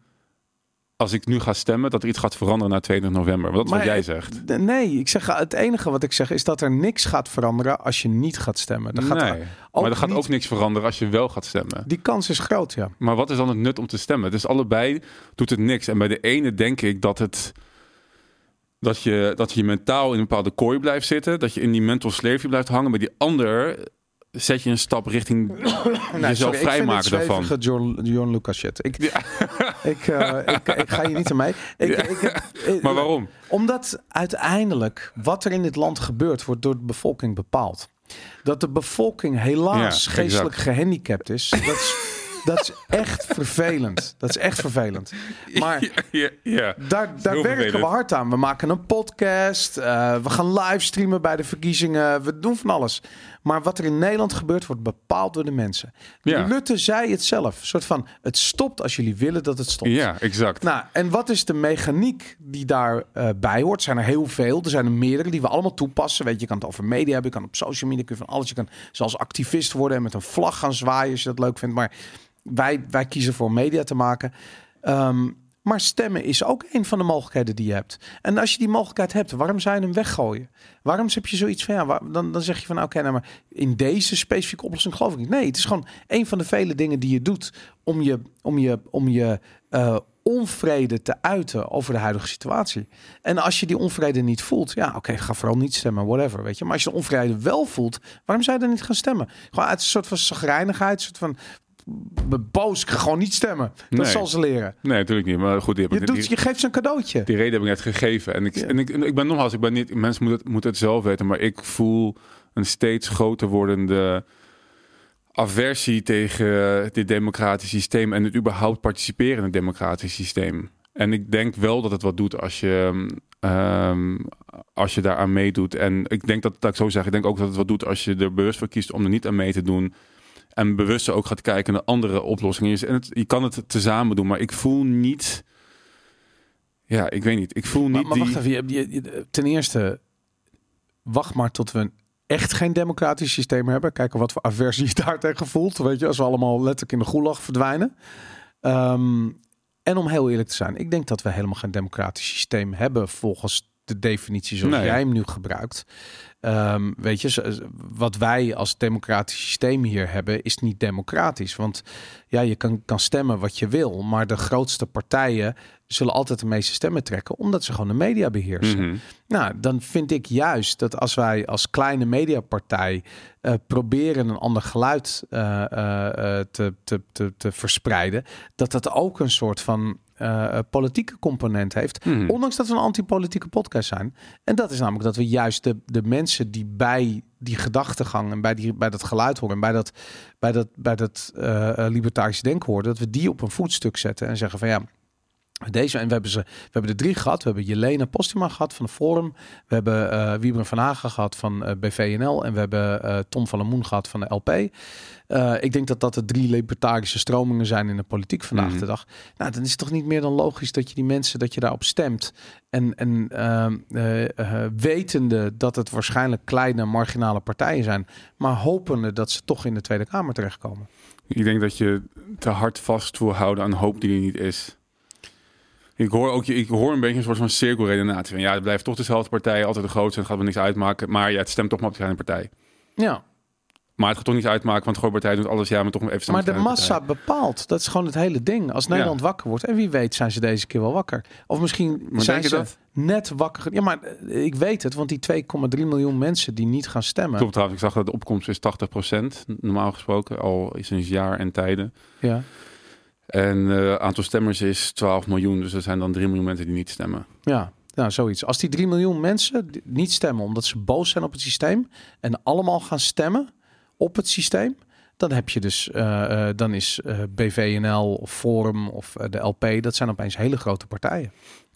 als ik nu ga stemmen, dat er iets gaat veranderen na 22 november. Dat wat Maar, jij eh, zegt. Nee, ik zeg, het enige wat ik zeg is dat er niks gaat veranderen als je niet gaat stemmen. Dan gaat er maar er gaat niet- ook niks veranderen als je wel gaat stemmen. Die kans is groot, ja. Maar wat is dan het nut om te stemmen? Dus allebei doet het niks. En bij de ene denk ik dat het dat je, dat je mentaal in een bepaalde kooi blijft zitten, dat je in die mental slavery blijft hangen. Bij die ander zet je een stap richting jezelf vrijmaken daarvan. Het John. Ik, Ja. ik, ik, ik ga hier niet aan mee. Ik, Ja. ik, ik- Maar waarom? Omdat uiteindelijk wat er in dit land gebeurt, wordt door de bevolking bepaald. Dat de bevolking helaas Ja, geestelijk gehandicapt is, dat is, dat is echt vervelend. Dat is echt vervelend. Maar Ja, ja. daar, daar werken we hard aan. We maken een podcast, eh, we gaan livestreamen bij de verkiezingen, we doen van alles. Maar wat er in Nederland gebeurt, wordt bepaald door de mensen. Ja. Rutte zei het zelf. Een soort van, het stopt als jullie willen dat het stopt. ja, exact. Nou, en wat is de mechaniek die daarbij bij hoort? Er zijn er heel veel. Er zijn er meerdere die we allemaal toepassen. Weet je, je kan het over media hebben, je kan op social media, kun je van alles. Je kan zelfs activist worden en met een vlag gaan zwaaien als je dat leuk vindt. Maar wij, wij kiezen voor media te maken. Ehm, maar stemmen is ook een van de mogelijkheden die je hebt. En als je die mogelijkheid hebt, waarom zou je hem weggooien? Waarom heb je zoiets van, ja, dan, dan zeg je van, oké, nou maar in deze specifieke oplossing geloof ik niet. Nee, het is gewoon een van de vele dingen die je doet om je, om je, om je eh, onvrede te uiten over de huidige situatie. En als je die onvrede niet voelt, ja, oké, ga vooral niet stemmen, whatever, weet je. Maar als je de onvrede wel voelt, waarom zou je dan niet gaan stemmen? Gewoon uit een soort van zagrijnigheid, een soort van boos, gewoon niet stemmen. Dat Nee. zal ze leren. Nee, natuurlijk niet. Maar goed, die, heb Je, ik- doet, die, je geeft ze een cadeautje. die reden heb ik net gegeven. En ik, Ja. en ik, ik ben nogmaals, ik ben niet, mensen moeten het, moeten het zelf weten, maar ik voel een steeds groter wordende aversie tegen dit democratisch systeem en het überhaupt participeren in het democratisch systeem. En ik denk wel dat het wat doet als je, ehm, als je daaraan meedoet. En ik denk dat, dat ik zo zeg, ik denk ook dat het wat doet als je er bewust voor kiest om er niet aan mee te doen. En bewust ook gaat kijken naar andere oplossingen. En het, je kan het tezamen doen, maar ik voel niet. Ja, ik weet niet. Ik voel niet Maar, maar die. wacht even, je, je- je- ten eerste, wacht maar tot we echt geen democratisch systeem hebben. Kijken wat voor aversie je daar tegen voelt. Weet je, als we allemaal letterlijk in de gulag verdwijnen. Ehm, en om heel eerlijk te zijn, ik denk dat we helemaal geen democratisch systeem hebben volgens de definitie zoals Nee. jij hem nu gebruikt. Ehm, weet je, wat wij als democratisch systeem hier hebben, is niet democratisch. Want ja, je kan, kan stemmen wat je wil, maar de grootste partijen zullen altijd de meeste stemmen trekken, omdat ze gewoon de media beheersen. Mhm. Nou, dan vind ik juist dat als wij als kleine mediapartij eh, proberen een ander geluid eh, eh, te, te, te, te verspreiden, dat dat ook een soort van eh, eh, politieke component heeft. Mhm. Ondanks dat we een anti-politieke podcast zijn. En dat is namelijk dat we juist de, de mensen die bij die gedachtegang en bij, die, bij dat geluid horen en bij dat, bij dat, bij dat eh, libertarische denken horen, dat we die op een voetstuk zetten en zeggen van ja. Deze, en we hebben, ze, we hebben er drie gehad. We hebben Jelena Postuma gehad van de Forum. We hebben eh Wiebren van Hagen gehad van eh, BVNL. En we hebben eh, Tom van der Moen gehad van de LP. Ik denk dat dat de drie libertarische stromingen zijn in de politiek vandaag Mhm. de dag. Nou, dan is het toch niet meer dan logisch dat je die mensen, dat je daarop stemt. En, en ehm, eh, eh, wetende dat het waarschijnlijk kleine marginale partijen zijn. Maar hopende dat ze toch in de Tweede Kamer terechtkomen. Ik denk dat je te hard vast wil houden aan hoop die er niet is. Ik hoor ook, ik hoor een beetje een soort van cirkelredenatie. Van ja, het blijft toch dezelfde partij, altijd de grootste, en het gaat wel niks uitmaken. Maar ja, het stemt toch maar op de kleine partij. Ja, Maar het gaat toch niet uitmaken, want de grote partij doet alles. Ja, maar toch even maar de massa partij. bepaalt. Dat is gewoon het hele ding. Als Nederland wakker wordt, en wie weet zijn ze deze keer wel wakker. Of misschien Maar zijn ze dat? net wakker. Ja, maar eh, ik weet het, want die 2,3 miljoen mensen die niet gaan stemmen. Klopt ik zag dat de opkomst is 80% normaal gesproken, al sinds jaar en tijden. Ja, En het aantal stemmers is 12 miljoen, dus er zijn dan 3 miljoen mensen die niet stemmen. ja. Nou, zoiets. Als die 3 miljoen mensen niet stemmen omdat ze boos zijn op het systeem en allemaal gaan stemmen op het systeem, dan heb je dus, eh, eh, dan is eh, BVNL of Forum of eh, de LP, dat zijn opeens hele grote partijen.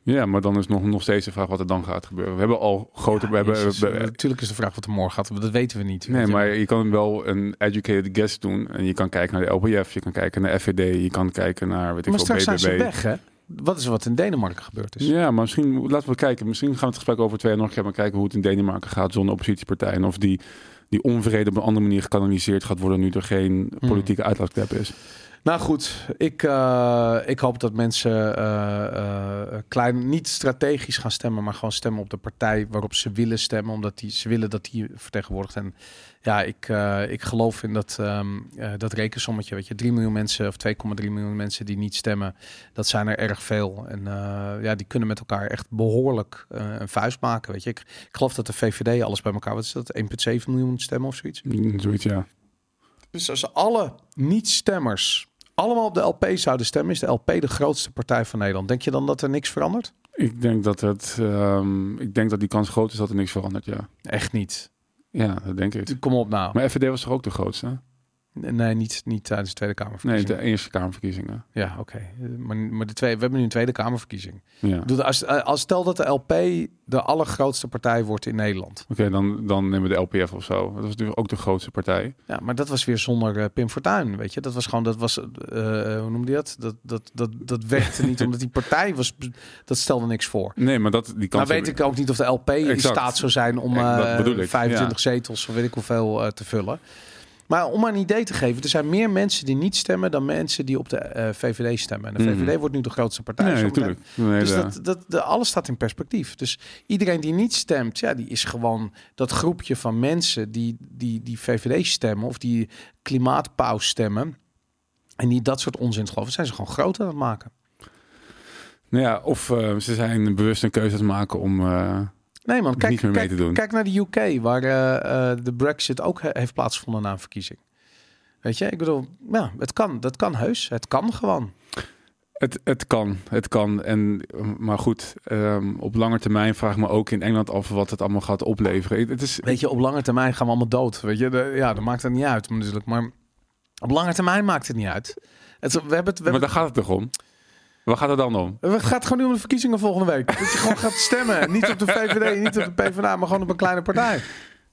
Ja, maar dan is nog, nog steeds de vraag wat er dan gaat gebeuren. We hebben al grote... we hebben, Jezus, we- eh, natuurlijk is de vraag wat er morgen gaat, dat weten we niet. Nee, maar je kan wel een educated guess doen. En je kan kijken naar de LPF, je kan kijken naar FVD, je kan kijken naar, weet ik Maar veel, straks zijn ze weg, hè? Wat is er wat in Denemarken gebeurd is? Ja, maar misschien, laten we kijken. Misschien gaan we het gesprek over twee jaar nog een keer maar kijken hoe het in Denemarken gaat zonder oppositiepartij. En of die, die onvrede op een andere manier gekanaliseerd gaat worden nu er geen Hmm. politieke uitlaatklep is. Nou goed, ik, uh, ik hoop dat mensen uh, klein, niet strategisch gaan stemmen, maar gewoon stemmen op de partij waarop ze willen stemmen, omdat die, ze willen dat die vertegenwoordigt. En ja, ik, ik geloof in dat, um, dat rekensommetje, weet je, 3 miljoen mensen of 2,3 miljoen mensen die niet stemmen, dat zijn er erg veel. En ja, die kunnen met elkaar echt behoorlijk een vuist maken, weet je. Ik, ik geloof dat de VVD alles bij elkaar, wat is dat, 1,7 miljoen stemmen of zoiets? Zoiets, ja. Dus als alle niet-stemmers allemaal op de LP zouden stemmen, is de LP de grootste partij van Nederland. Denk je dan dat er niks verandert? Ik denk dat het, um, ik denk dat die kans groot is dat er niks verandert, ja. Echt niet. Ja, dat denk ik. Kom op nou. Maar FVD was toch ook de grootste? Nee, niet, niet tijdens de Tweede Kamerverkiezingen. Nee, de Eerste Kamerverkiezingen. Ja, oké. Maar, maar de twee, we hebben nu een Tweede Kamerverkiezing. Ja. als, als stel dat de LP de allergrootste partij wordt in Nederland. Oké, dan, dan nemen we de LPF of zo. Dat was natuurlijk ook de grootste partij. Ja, maar dat was weer zonder uh, Pim Fortuyn, weet je. Dat was gewoon, dat was, uh, hoe noemde je dat? Dat, dat, dat, dat werkte niet, omdat die partij was, dat stelde niks voor. Nee, maar dat, die kans... Nou weet ik ook niet of de LP in staat zou zijn om uh, 25 zetels, of weet ik hoeveel, te vullen. Maar om maar een idee te geven, er zijn meer mensen die niet stemmen dan mensen die op de uh, VVD stemmen. En de VVD mhm. wordt nu de grootste partij. Nee, natuurlijk. Nee, dus dat, dat, de, alles staat in perspectief. Dus iedereen die niet stemt, ja, die is gewoon dat groepje van mensen die, die, die VVD stemmen of die klimaatpauze stemmen. En die dat soort onzin geloven, zijn ze gewoon groter aan het maken. Nou ja, of uh, ze zijn bewust een keuze aan het maken om. Uh Nee man, kijk, kijk, kijk, naar de UK, waar uh, de Brexit ook heeft plaatsgevonden na een verkiezing. Weet je, ik bedoel, ja, het kan, dat kan heus. Het kan gewoon. Het, het kan, het kan. En, maar goed, um, op lange termijn vraag ik me ook in Engeland af wat het allemaal gaat opleveren. Het is... Weet je, op lange termijn gaan we allemaal dood. Weet je, de, ja, dat maakt het niet uit natuurlijk. Maar op lange termijn maakt het niet uit. Het, we hebben het, we maar daar gaat het toch om? Waar gaat het dan om? Het gaat gewoon nu om de verkiezingen volgende week. Dat je gewoon gaat stemmen. Niet op de VVD, niet op de PvdA, maar gewoon op een kleine partij.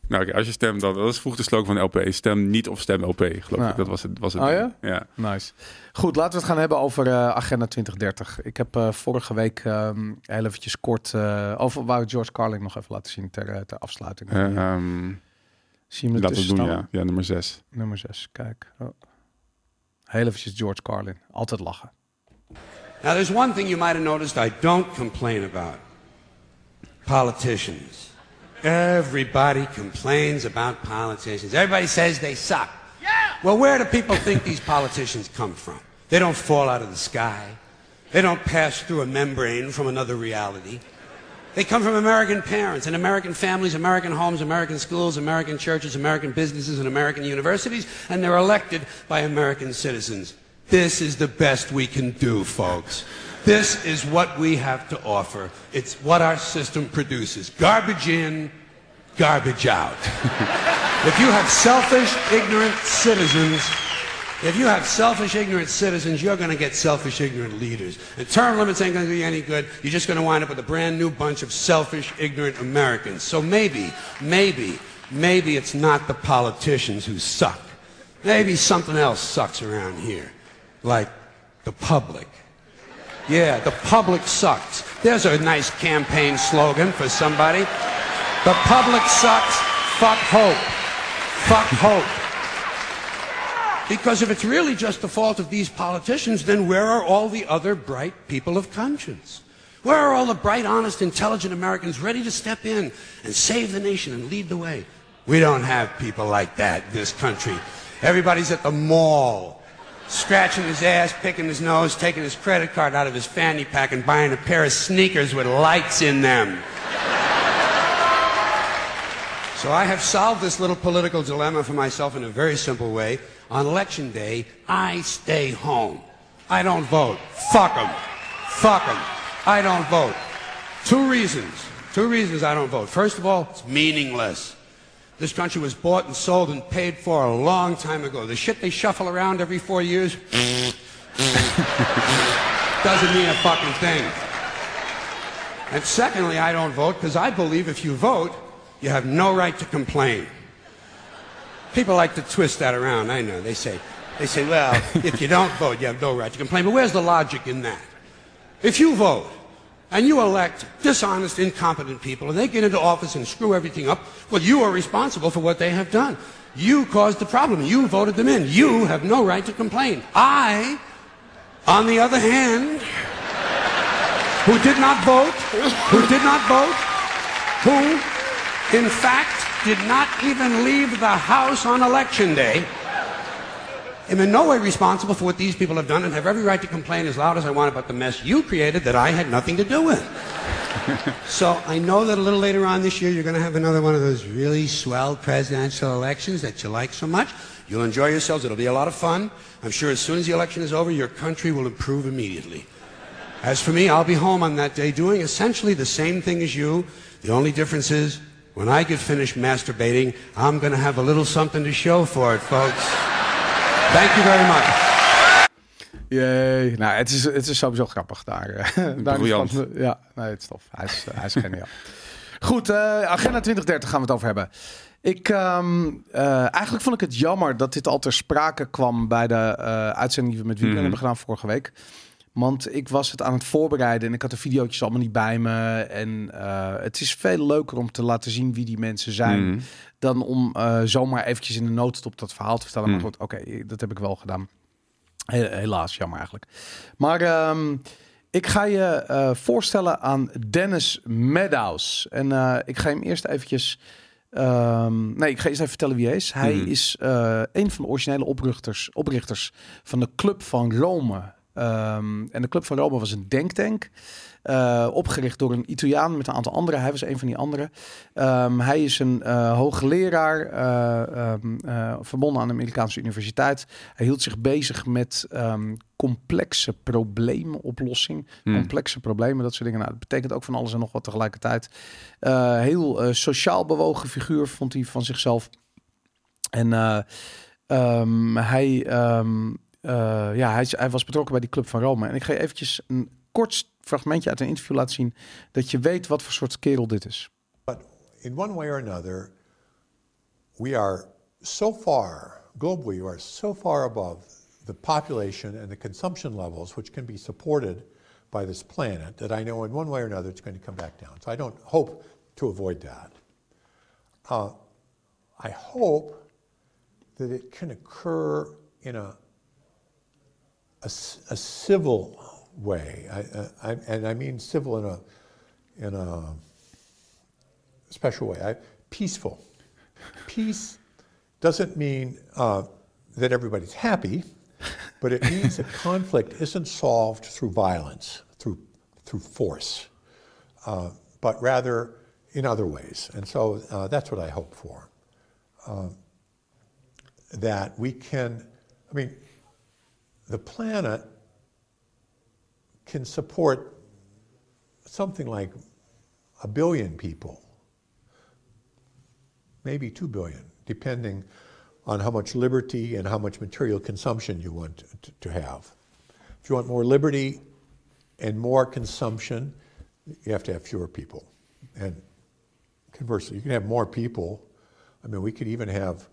Nou, okay, als je stemt, dan, dat is vroeg de slogan van LP. Stem niet of stem LP, geloof ik. Dat was het. Was het oh ja? Ja. Nice. Goed, laten we het gaan hebben over uh, Agenda 2030. Ik heb uh, vorige week um, heel eventjes kort uh, over... wou George Carlin nog even laten zien ter, ter afsluiting. Um, Zie je laten we doen, ja. Ja, nummer 6. Nummer 6, kijk. Oh. Heel eventjes George Carlin. Altijd lachen. Now, there's one thing you might have noticed I don't complain about politicians. Everybody complains about politicians. Everybody says they suck. Yeah. Well, where do people think these politicians come from? They don't fall out of the sky. They don't pass through a membrane from another reality. They come from American parents and American families, American homes, American schools, American churches, American businesses, and American universities, and they're elected by American citizens. This is the best we can do, folks. This is what we have to offer. It's what our system produces. Garbage in, garbage out. if you have selfish, ignorant citizens, if you have selfish, ignorant citizens, you're going to get selfish, ignorant leaders. And term limits ain't going to be any good. You're just going to wind up with a brand new bunch of selfish, ignorant Americans. So maybe, maybe, maybe it's not the politicians who suck. Maybe something else sucks around here like the public. Yeah, the public sucks. There's a nice campaign slogan for somebody. The public sucks. Fuck hope. Fuck hope. Because if it's really just the fault of these politicians, then where are all the other bright people of conscience? Where are all the bright, honest, intelligent Americans ready to step in and save the nation and lead the way? We don't have people like that in this country. Everybody's at the mall scratching his ass, picking his nose, taking his credit card out of his fanny pack, and buying a pair of sneakers with lights in them. So I have solved this little political dilemma for myself in a very simple way. On election day, I stay home. I don't vote. Fuck them. Fuck them. I don't vote. Two reasons. Two reasons I don't vote. First of all, it's meaningless. This country was bought and sold and paid for a long time ago. The shit they shuffle around every four years doesn't mean a fucking thing. And secondly, I don't vote because I believe if you vote, you have no right to complain. People like to twist that around. I know. They say, they say, well, if you don't vote, you have no right to complain. But where's the logic in that? If you vote, and you elect dishonest, incompetent people, and they get into office and screw everything up, well, you are responsible for what they have done. You caused the problem. You voted them in. You have no right to complain. I, on the other hand, who did not vote, who did not vote, who, in fact, did not even leave the House on election day, am in no way responsible for what these people have done and have every right to complain as loud as I want about the mess you created that I had nothing to do with. so I know that a little later on this year you're going to have another one of those really swell presidential elections that you like so much. You'll enjoy yourselves. It'll be a lot of fun. I'm sure as soon as the election is over, your country will improve immediately. As for me, I'll be home on that day doing essentially the same thing as you. The only difference is when I get finished masturbating, I'm going to have a little something to show for it, folks. Thank you very much. Jee. Nou, het is, het is sowieso grappig daar. eh, daar Briljant. Ja, nee, het is tof. Hij is, hij is geniaal. Goed, eh, agenda 2030 gaan we het over hebben. Ik, ehm, eh, eigenlijk vond ik het jammer dat dit al ter sprake kwam bij de eh, uitzending die we met Wiebren Mhm. hebben gedaan vorige week. Want ik was het aan het voorbereiden en ik had de video's allemaal niet bij me. En eh, het is veel leuker om te laten zien wie die mensen zijn. Mhm. Dan om eh, zomaar eventjes in de notendop dat verhaal te vertellen. Maar Mhm. goed, oké, dat heb ik wel gedaan. He- helaas, jammer eigenlijk. Maar ehm, ik ga je eh, voorstellen aan Dennis Meadows. En ik ga hem eerst eventjes... ehm, nee, ik ga eerst even vertellen wie hij is. Hij Mhm. is een van de originele oprichters, oprichters van de Club van Rome. Ehm, en de Club van Rome was een denktank. eh, opgericht door een Italiaan met een aantal anderen. Hij was een van die anderen. Ehm, hij is een eh, hoogleraar eh, ehm, eh, verbonden aan de Amerikaanse universiteit. Hij hield zich bezig met complexe probleemoplossing. Hmm. Complexe problemen, dat soort dingen. Nou, dat betekent ook van alles en nog wat tegelijkertijd. Heel sociaal bewogen figuur vond hij van zichzelf. En hij, eh, ja, hij, hij was betrokken bij die Club van Rome. En ik ga je eventjes een kort fragmentje uit een interview laten zien... dat je weet wat voor soort kerel dit is. But in one way or another, we are so far, globally, we are so far above the population and the consumption levels which can be supported by this planet that I know in one way or another it's going to come back down. So I don't hope to avoid that. Uh, I hope that it can occur in a, a, a civil way. I, I, and I mean civil in a, in a special way. I, peaceful. Peace doesn't mean uh, that everybody's happy, but it means that conflict isn't solved through violence, through, through force, uh, but rather in other ways. And so uh, that's what I hope for. Um, that we can, I mean, the planet can support something like a billion people, maybe two billion, depending on how much liberty and how much material consumption you want to, have. If you want more liberty and more consumption, you have to have fewer people. And conversely, you can have more people. I mean, we could even have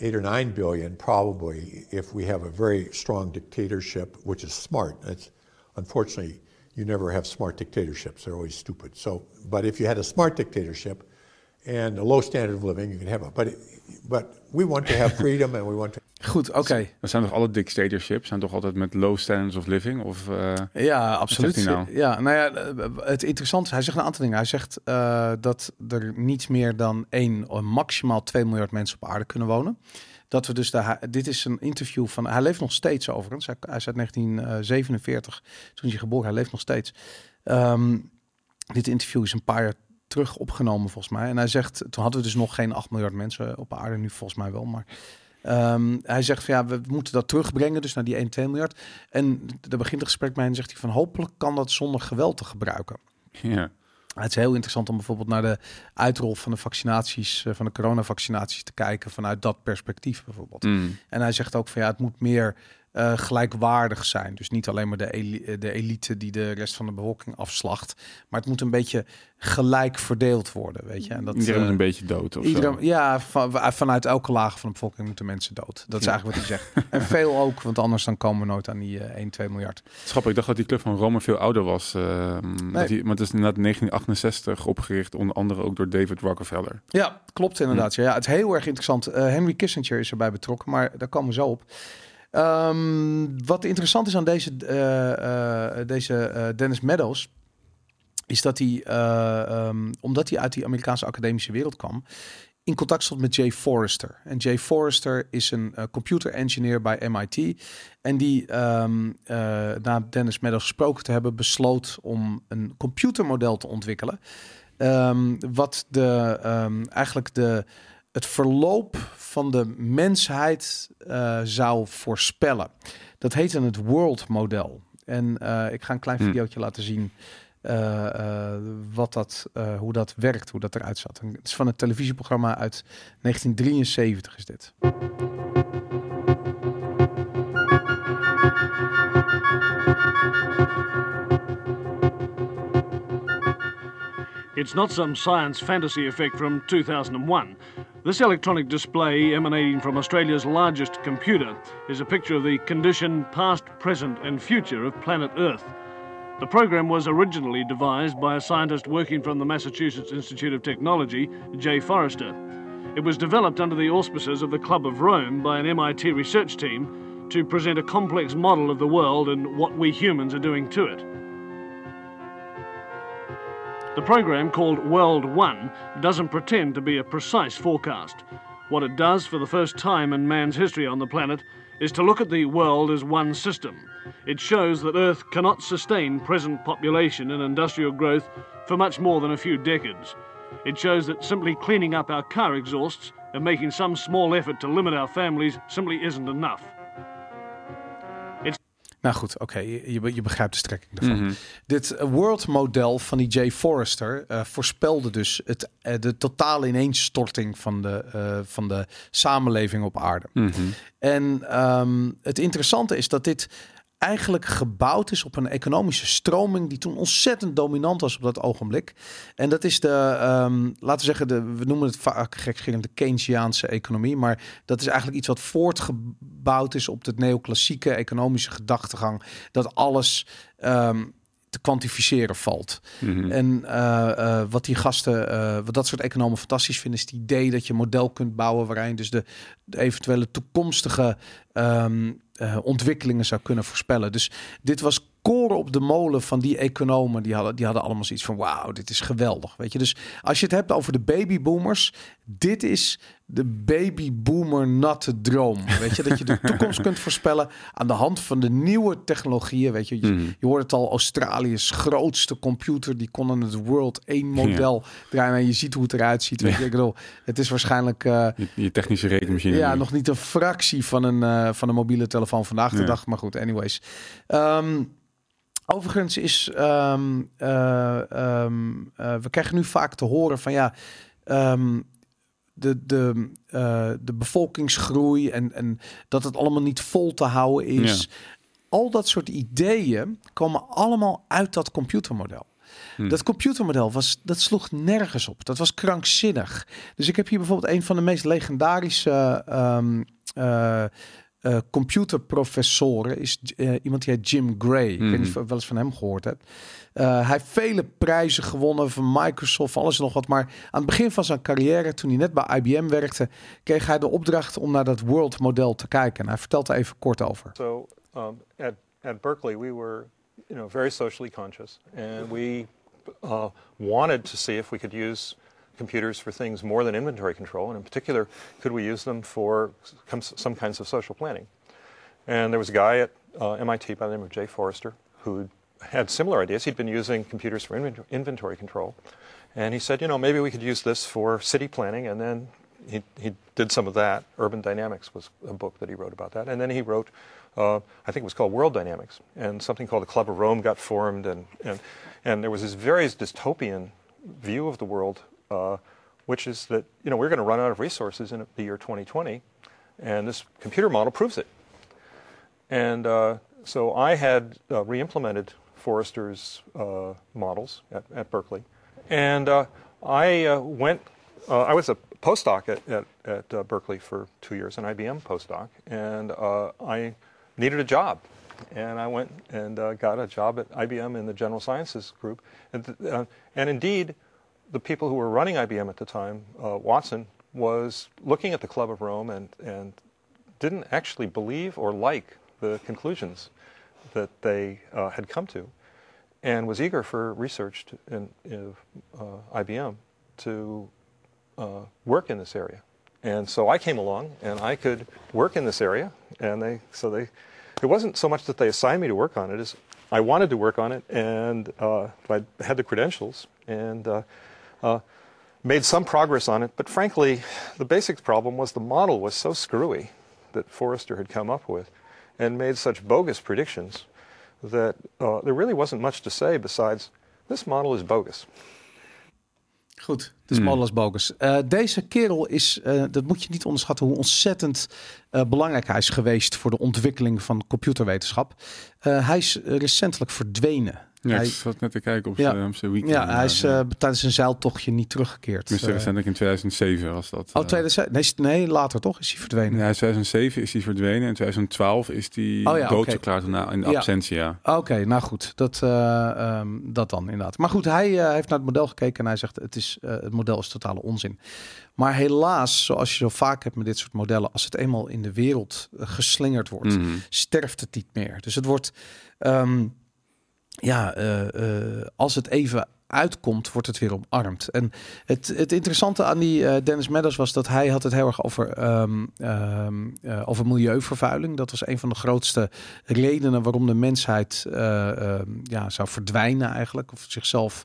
eight or nine billion probably if we have a very strong dictatorship, which is smart. That's unfortunately you never have smart dictatorships; they're always stupid. So, but if you had a smart dictatorship and a low standard of living, you can have it. But but we want to have freedom and we want to. Goed, oké. Dan zijn toch alle dictatorships zijn toch altijd met low standards of living? Of, eh, Ja, absoluut. nou? Ja, nou ja, eh, het interessante is, hij zegt een aantal dingen. Hij zegt eh, dat er niet meer dan één, eh, maximaal 2 miljard mensen op aarde kunnen wonen. Dat we dus de, hij- dit is een interview van, hij leeft nog steeds overigens. Hij, hij is uit 1947, toen hij geboren, hij leeft nog steeds. Ehm, dit interview is een paar jaar terug opgenomen volgens mij. En hij zegt, toen hadden we dus nog geen 8 miljard mensen op aarde, nu volgens mij wel. Maar ehm, hij zegt van ja, we moeten dat terugbrengen, dus naar die 1, 2 miljard. En daar begint het gesprek mee en zegt hij van hopelijk kan dat zonder geweld te gebruiken. ja. Het is heel interessant om bijvoorbeeld naar de uitrol van de vaccinaties, eh, van de coronavaccinaties te kijken vanuit dat perspectief bijvoorbeeld. Mm. En hij zegt ook van ja, het moet meer eh, gelijkwaardig zijn. Dus niet alleen maar de, eli- de elite die de rest van de bevolking afslacht. Maar het moet een beetje gelijk verdeeld worden, weet je. En dat, Iedereen is eh, een beetje dood of Iedereen, zo. ja, van, vanuit elke laag van de bevolking moeten mensen dood. Dat is eigenlijk wat hij zegt. En veel ook, want anders dan komen we nooit aan die eh 1, 2 miljard. Schappig, ik dacht dat die club van Rome veel ouder was. eh, dat die, maar het is inderdaad 1968 opgericht, onder andere ook door David Rockefeller. Ja, klopt inderdaad. Ja, het is heel erg interessant. Eh, Henry Kissinger is erbij betrokken, maar daar komen we zo op. Ehm, wat interessant is aan deze, eh, eh, deze eh, Dennis Meadows, is dat hij, eh, ehm, omdat hij uit die Amerikaanse academische wereld kwam, in contact stond met Jay Forrester. En Jay Forrester is een eh, computer engineer bij MIT. En die, ehm, eh, na Dennis Meadows gesproken te hebben, besloot om een computermodel te ontwikkelen. Wat de, eigenlijk de, het verloop van de mensheid eh, zou voorspellen. Dat heette het World Model. En eh, ik ga een klein Hmm. videootje laten zien eh, eh, wat dat, eh, hoe dat werkt, hoe dat eruit zat. En het is van het televisieprogramma uit 1973 is dit. It's not some science fantasy effect from 2001. This electronic display, emanating from Australia's largest computer, is a picture of the condition, past, present, and future of planet Earth. The program was originally devised by a scientist working from the Massachusetts Institute of Technology, Jay Forrester. It was developed under the auspices of the Club of Rome by an MIT research team to present a complex model of the world and what we humans are doing to it. The program, called World One, doesn't pretend to be a precise forecast. What it does for the first time in man's history on the planet is to look at the world as one system. It shows that Earth cannot sustain present population and industrial growth for much more than a few decades. It shows that simply cleaning up our car exhausts and making some small effort to limit our families simply isn't enough. Nou goed, oké, je, je be- je begrijpt de strekking ervan. Mhm. Dit eh, World Model van die Jay Forrester eh, voorspelde dus het, eh, de totale ineenstorting van de, van de samenleving op aarde. Mhm. En ehm, het interessante is dat dit eigenlijk gebouwd is op een economische stroming die toen ontzettend dominant was op dat ogenblik. En dat is de, ehm, laten we zeggen, de, we noemen het vaak gekscherend de Keynesiaanse economie, maar dat is eigenlijk iets wat voortgebouwd is op de neoclassieke economische gedachtegang, dat alles ehm, te kwantificeren valt. Mhm. En eh, eh, wat die gasten, eh, wat dat soort economen fantastisch vinden, is het idee dat je een model kunt bouwen waarin dus de, de eventuele toekomstige ehm, eh, ontwikkelingen zou kunnen voorspellen. Dus dit was koren op de molen van die economen. Die hadden, die hadden allemaal zoiets van wauw, dit is geweldig. Weet je, dus als je het hebt over de babyboomers, dit is de babyboomer natte droom. Weet je, dat je de toekomst kunt voorspellen aan de hand van de nieuwe technologieën. Weet je, je, Mhm. je hoort het al, Australië's grootste computer, die kon aan het World 1 model draaien. En je ziet hoe het eruit ziet. Weet je, ik bedoel, het is waarschijnlijk eh, Je, je technische rekenmachine. ja, nog niet een fractie van een, eh, van een mobiele telefoon vandaag de Ja. dag. Maar goed, anyways. Ehm, overigens is... ehm, eh, ehm, eh, we krijgen nu vaak te horen van ja... de, de, eh, de bevolkingsgroei en, en dat het allemaal niet vol te houden is. Al dat soort ideeën komen allemaal uit dat computermodel. Hm. Dat computermodel was, dat sloeg nergens op. Dat was krankzinnig. Dus ik heb hier bijvoorbeeld een van de meest legendarische ehm, eh, eh, computerprofessoren. Is iemand die heet Jim Gray. Ik weet niet of je wel eens van hem gehoord hebt. Eh, hij heeft vele prijzen gewonnen van Microsoft, alles nog wat. Maar aan het begin van zijn carrière, toen hij net bij IBM werkte, kreeg hij de opdracht om naar dat World model te kijken. En hij vertelt er even kort over. So um, at, at Berkeley, we were, you know, very socially conscious, and we uh, wanted to see if we could use computers for things more than inventory control, and in particular, could we use them for some kinds of social planning. And there was a guy at uh, MIT by the name of Jay Forrester who had similar ideas. He'd been using computers for inventory control, and he said, you know, maybe we could use this for city planning, and then he, he did some of that. Urban Dynamics was a book that he wrote about that. And then he wrote, uh, I think it was called World Dynamics. And something called the Club of Rome got formed. And, and, and there was this very dystopian view of the world, uh, which is that, you know, we're going to run out of resources in the year 2020. And this computer model proves it. And uh, so I had uh, re-implemented Forrester's uh, models at, at Berkeley, and uh, I uh, went. Uh, I was a postdoc at at, at uh, Berkeley for two years, an IBM postdoc, and I needed a job, and I went and got a job at IBM in the General Sciences group, and and indeed, the people who were running IBM at the time, Watson, was looking at the Club of Rome and and didn't actually believe or like the conclusions that they uh, had come to, and was eager for research to, in, in uh, IBM to uh, work in this area. And so I came along, and I could work in this area. And they, so they, it wasn't so much that they assigned me to work on it as I wanted to work on it, and uh, I had the credentials, and uh, uh, made some progress on it. But frankly, the basic problem was the model was so screwy that Forrester had come up with, and made such bogus predictions that uh, there really wasn't much to say besides this model is bogus. Goed, dus model is bogus. Eh, deze kerel is, eh, dat moet je niet onderschatten, hoe ontzettend eh, belangrijk hij is geweest voor de ontwikkeling van computerwetenschap. Eh, hij is recentelijk verdwenen. Ja, hij, ik zat net te kijken op zijn weekend. ja, hij is eh, tijdens een zeiltochtje niet teruggekeerd. Tenminste, Eh, recentelijk in 2007 was dat. oh, eh. 2000, nee, nee, later toch is hij verdwenen. Ja, in 2007 is hij verdwenen. In 2012 is hij Oh ja, doodverklaard in Ja. absentia. Oké, nou goed, dat, eh, ehm, dat dan inderdaad. Maar goed, hij eh, heeft naar het model gekeken en hij zegt het, is, eh, het model is totale onzin. Maar helaas, zoals je zo vaak hebt met dit soort modellen, als het eenmaal in de wereld eh, geslingerd wordt, Mhm. sterft het niet meer. Dus het wordt, ehm, ja, eh, eh, als het even uitkomt, wordt het weer omarmd. En het, het interessante aan die eh, Dennis Meadows was dat hij had het heel erg over, ehm, eh, over milieuvervuiling. Dat was een van de grootste redenen waarom de mensheid eh, ehm, ja, zou verdwijnen eigenlijk. Of zichzelf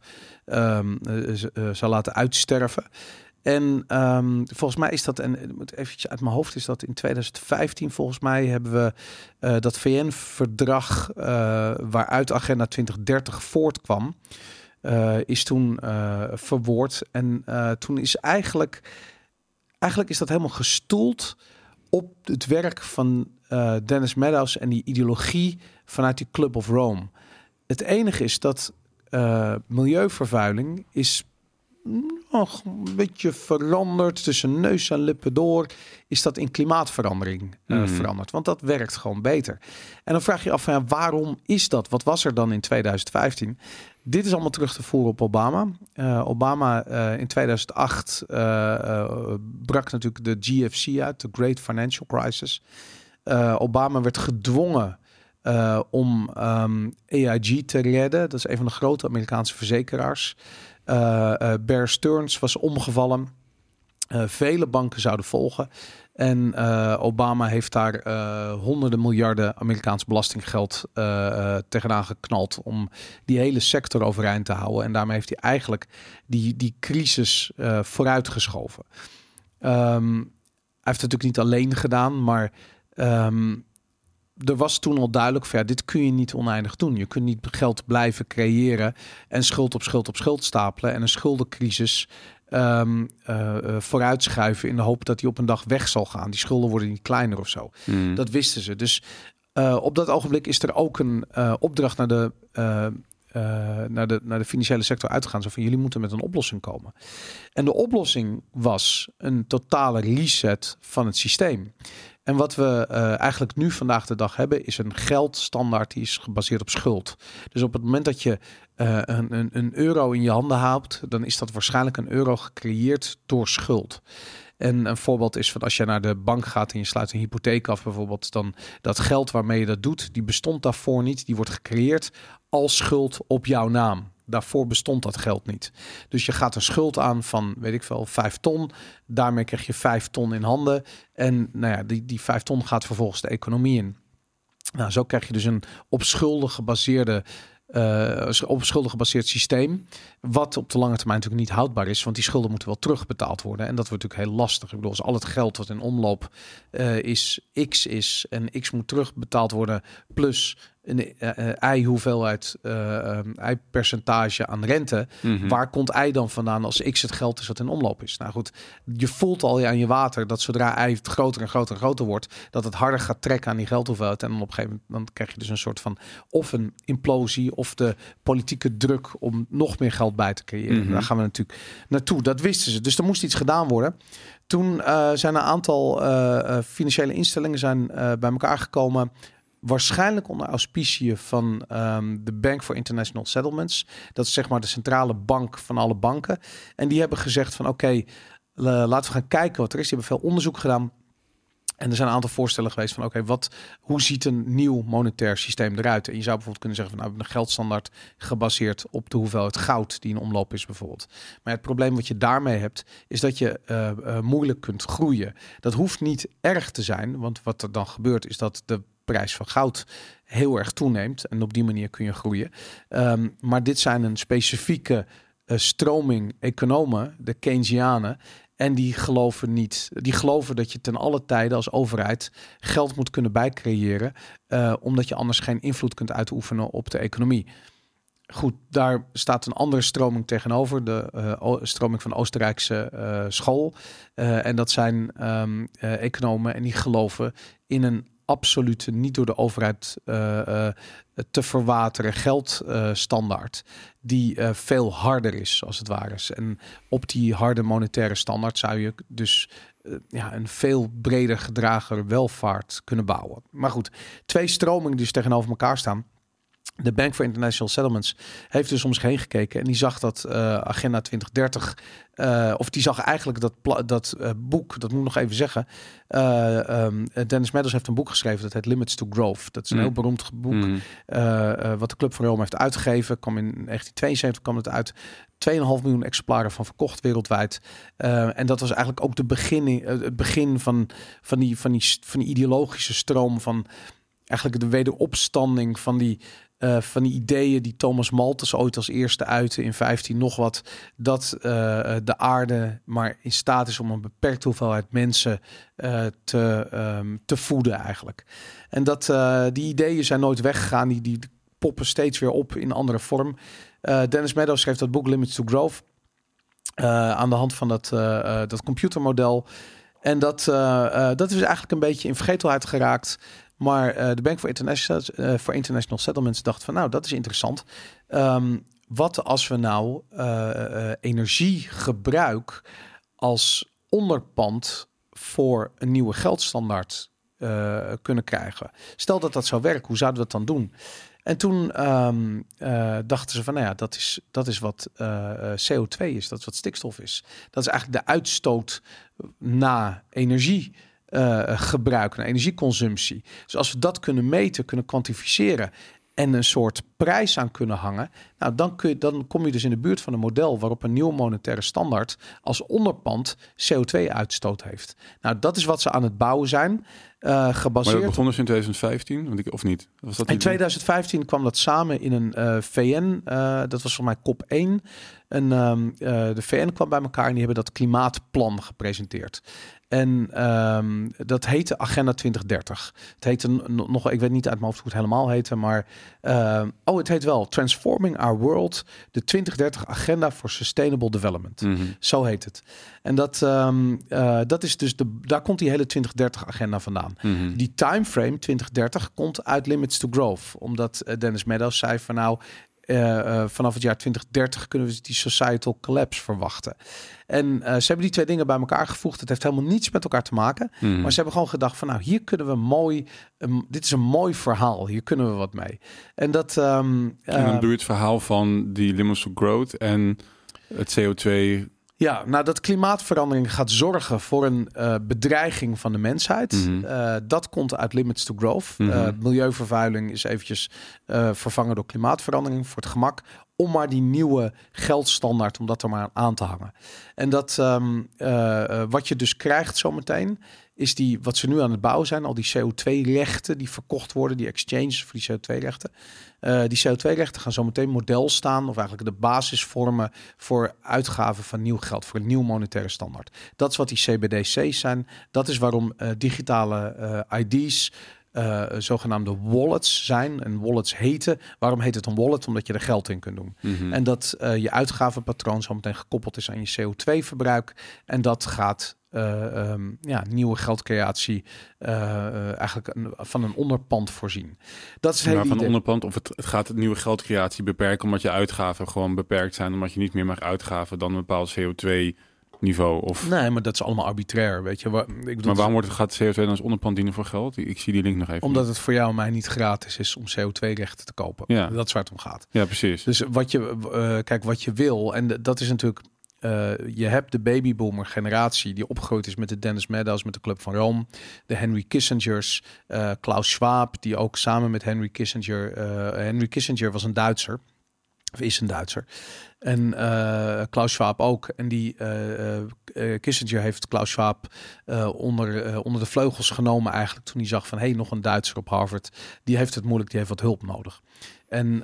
zou laten uitsterven. En ehm, volgens mij is dat, en ik moet eventjes uit mijn hoofd, is dat in 2015 volgens mij hebben we eh, dat VN-verdrag eh, waaruit Agenda 2030 voortkwam, eh, is toen eh, verwoord. En eh, toen is eigenlijk, eigenlijk is dat helemaal gestoeld op het werk van eh, Dennis Meadows en die ideologie vanuit die Club of Rome. Het enige is dat eh, milieuvervuiling is nog een beetje veranderd tussen neus en lippen door. Is dat in klimaatverandering eh, Mhm. veranderd? Want dat werkt gewoon beter. En dan vraag je af, van, ja, waarom is dat? Wat was er dan in 2015? Dit is allemaal terug te voeren op Obama. Eh, Obama eh, in 2008 eh, eh, brak natuurlijk de GFC uit, de Great Financial Crisis. Obama werd gedwongen om ehm, AIG te redden. Dat is een van de grote Amerikaanse verzekeraars. Eh, eh, Bear Stearns was omgevallen. Eh, vele banken zouden volgen. En Obama heeft daar honderden miljarden Amerikaans belastinggeld eh, tegenaan geknald om die hele sector overeind te houden. En daarmee heeft hij eigenlijk die, die crisis vooruitgeschoven. Ehm, hij heeft het natuurlijk niet alleen gedaan, maar ehm, er was toen al duidelijk van ja, dit kun je niet oneindig doen. Je kunt niet geld blijven creëren en schuld op schuld op schuld stapelen en een schuldencrisis ehm, eh, eh, vooruitschuiven in de hoop dat die op een dag weg zal gaan. Die schulden worden niet kleiner of zo. Mhm. Dat wisten ze. Dus eh, op dat ogenblik is er ook een opdracht naar de, naar, de, naar de financiële sector uitgegaan. Zo van jullie moeten met een oplossing komen. En de oplossing was een totale reset van het systeem. En wat we eh, eigenlijk nu vandaag de dag hebben, is een geldstandaard die is gebaseerd op schuld. Dus op het moment dat je eh, een, een, een euro in je handen houdt, dan is dat waarschijnlijk een euro gecreëerd door schuld. En een voorbeeld is van als je naar de bank gaat en je sluit een hypotheek af bijvoorbeeld, dan dat geld waarmee je dat doet, die bestond daarvoor niet. Die wordt gecreëerd als schuld op jouw naam. Daarvoor bestond dat geld niet. Dus je gaat een schuld aan van, weet ik veel, vijf ton. Daarmee krijg je vijf ton in handen. En nou ja, die, die vijf ton gaat vervolgens de economie in. Nou, zo krijg je dus een op schulden gebaseerde eh, op schulden gebaseerd systeem. Wat op de lange termijn natuurlijk niet houdbaar is. Want die schulden moeten wel terugbetaald worden. En dat wordt natuurlijk heel lastig. Ik bedoel, als al het geld wat in omloop eh, is X is. En X moet terugbetaald worden. Plus een eh, eh, ei-hoeveelheid, eh, eh, ei-percentage aan rente. Mhm. Waar komt ei dan vandaan als x het geld is wat in omloop is? Nou goed, je voelt al aan je water dat zodra ei het groter en groter en groter wordt, dat het harder gaat trekken aan die geldhoeveelheid. En dan op een gegeven moment dan krijg je dus een soort van of een implosie of de politieke druk om nog meer geld bij te creëren. Mhm. Daar gaan we natuurlijk naartoe. Dat wisten ze. Dus er moest iets gedaan worden. Toen zijn een aantal financiële instellingen zijn, bij elkaar gekomen. Waarschijnlijk onder auspiciën van ehm, de Bank for International Settlements. Dat is zeg maar de centrale bank van alle banken. En die hebben gezegd van oké, eh, laten we gaan kijken wat er is. Die hebben veel onderzoek gedaan. En er zijn een aantal voorstellen geweest van oké, wat, hoe ziet een nieuw monetair systeem eruit? En je zou bijvoorbeeld kunnen zeggen van nou, een geldstandaard gebaseerd op de hoeveelheid goud die in omloop is bijvoorbeeld. Maar het probleem wat je daarmee hebt, is dat je eh, eh, moeilijk kunt groeien. Dat hoeft niet erg te zijn, want wat er dan gebeurt is dat de prijs van goud heel erg toeneemt en op die manier kun je groeien. Ehm, maar dit zijn een specifieke eh, stroming economen, de Keynesianen. En die geloven niet. Die geloven dat je ten alle tijde als overheid geld moet kunnen bijcreëren. eh, omdat je anders geen invloed kunt uitoefenen op de economie. Goed, daar staat een andere stroming tegenover. De eh, stroming van Oostenrijkse school. En dat zijn ehm, eh, economen en die geloven in een absolute, niet door de overheid eh, eh, te verwateren geldstandaard. die eh, veel harder is, als het ware. En op die harde monetaire standaard zou je dus ja, een veel breder gedragen welvaart kunnen bouwen. Maar goed, twee stromingen die dus tegenover elkaar staan. De Bank for International Settlements heeft dus om zich heen gekeken en die zag dat eh, Agenda 2030, eh, of die zag eigenlijk dat, dat eh, boek, dat moet ik nog even zeggen. eh, ehm, Dennis Meadows heeft een boek geschreven dat heet Limits to Growth. Dat is een Mm. heel beroemd boek eh, wat de Club van Rome heeft uitgegeven. Kwam in 1972 kwam het uit. 2,5 miljoen exemplaren van verkocht wereldwijd. En dat was eigenlijk ook de begin, het begin van, van, die, van, die, van die ideologische stroom van eigenlijk de wederopstanding van die, eh, van die ideeën die Thomas Malthus ooit als eerste uitte in 15 nog wat. Dat eh, de aarde maar in staat is om een beperkte hoeveelheid mensen eh, te, ehm, te voeden eigenlijk. En dat die ideeën zijn nooit weggegaan. Die, die poppen steeds weer op in andere vorm. Dennis Meadows schreef dat boek Limits to Growth. aan de hand van dat, dat computermodel. En dat, dat is eigenlijk een beetje in vergetelheid geraakt. Maar eh, de Bank for International, eh, for International Settlements dacht van nou, dat is interessant. Ehm, wat als we nou eh, energiegebruik als onderpand voor een nieuwe geldstandaard kunnen krijgen? Stel dat dat zou werken, hoe zouden we dat dan doen? En toen ehm, eh, dachten ze van, nou ja, dat is, dat is wat eh, eh, CO2 is, dat is wat stikstof is. Dat is eigenlijk de uitstoot na energie. Eh, gebruik, naar energieconsumptie. Dus als we dat kunnen meten, kunnen kwantificeren en een soort prijs aan kunnen hangen, nou dan, kun je, dan kom je dus in de buurt van een model waarop een nieuwe monetaire standaard als onderpand CO2-uitstoot heeft. Nou, dat is wat ze aan het bouwen zijn, eh, Maar gebaseerd dat begon dus in 2015, want ik, of niet? Was dat in niet- 2015 kwam dat samen in een eh, VN, eh, dat was voor mij COP 1. En eh, de VN kwam bij elkaar en die hebben dat klimaatplan gepresenteerd. En ehm, dat heette Agenda 2030. Het heette nog, ik weet niet uit mijn hoofd hoe het helemaal heette, maar ehm, oh, het heet wel Transforming Our World, de 2030 Agenda for Sustainable Development. Mhm. Zo heet het. En dat, ehm, eh, dat is dus de, daar komt die hele 2030 agenda vandaan. Mhm. Die timeframe 2030 komt uit Limits to Growth. Omdat eh, Dennis Meadows zei van nou, eh, eh, vanaf het jaar 2030 kunnen we die societal collapse verwachten. En eh, ze hebben die twee dingen bij elkaar gevoegd. Het heeft helemaal niets met elkaar te maken. Mhm. Maar ze hebben gewoon gedacht van nou, hier kunnen we mooi, een- dit is een mooi verhaal. Hier kunnen we wat mee. En dat... ehm, En dan eh, doe je het verhaal van die to growth en het CO2. Ja, nou dat klimaatverandering gaat zorgen voor een eh, bedreiging van de mensheid. Mhm. Eh, dat komt uit Limits to Growth. Eh, milieuvervuiling is eventjes vervangen door klimaatverandering voor het gemak. Om maar die nieuwe geldstandaard, om dat er maar aan te hangen. En dat eh, uh, wat je dus krijgt zometeen, is die, wat ze nu aan het bouwen zijn, al die CO2-rechten die verkocht worden, die exchanges voor die CO2-rechten. Uh, die CO2-rechten gaan zo meteen model staan, of eigenlijk de basis vormen voor uitgaven van nieuw geld, voor een nieuw monetaire standaard. Dat is wat die CBDC's zijn. Dat is waarom digitale ID's eh, zogenaamde wallets zijn. En wallets heten. Waarom heet het een wallet? Omdat je er geld in kunt doen. Mhm. En dat eh, je uitgavenpatroon zo meteen gekoppeld is aan je CO2-verbruik. En dat gaat eh, ehm, ja, nieuwe geldcreatie eigenlijk een, van een onderpand voorzien. Dat is maar van de idee. onderpand of het, het gaat het nieuwe geldcreatie beperken omdat je uitgaven gewoon beperkt zijn, omdat je niet meer mag uitgaven dan een bepaald CO2 niveau of Nee, maar dat is allemaal arbitrair, weet je. Ik bedoel, maar waarom wordt het, gaat CO2 dan als onderpand dienen voor geld? Ik zie die link nog even. Omdat het voor jou en mij niet gratis is om CO2-rechten te kopen. Ja. Dat is waar het om gaat. Ja, precies. Dus wat je, eh, kijk, wat je wil, en dat is natuurlijk, eh, je hebt de babyboomer generatie die opgegroeid is met de Dennis Meadows, met de Club van Rome, de Henry Kissingers, eh, Klaus Schwab, die ook samen met Henry Kissinger, Henry Kissinger was een Duitser, of is een Duitser. En eh, Klaus Schwab ook. En die eh, Kissinger heeft Klaus Schwab onder, onder de vleugels genomen eigenlijk toen hij zag van hé, hey, nog een Duitser op Harvard. Die heeft het moeilijk, die heeft wat hulp nodig. En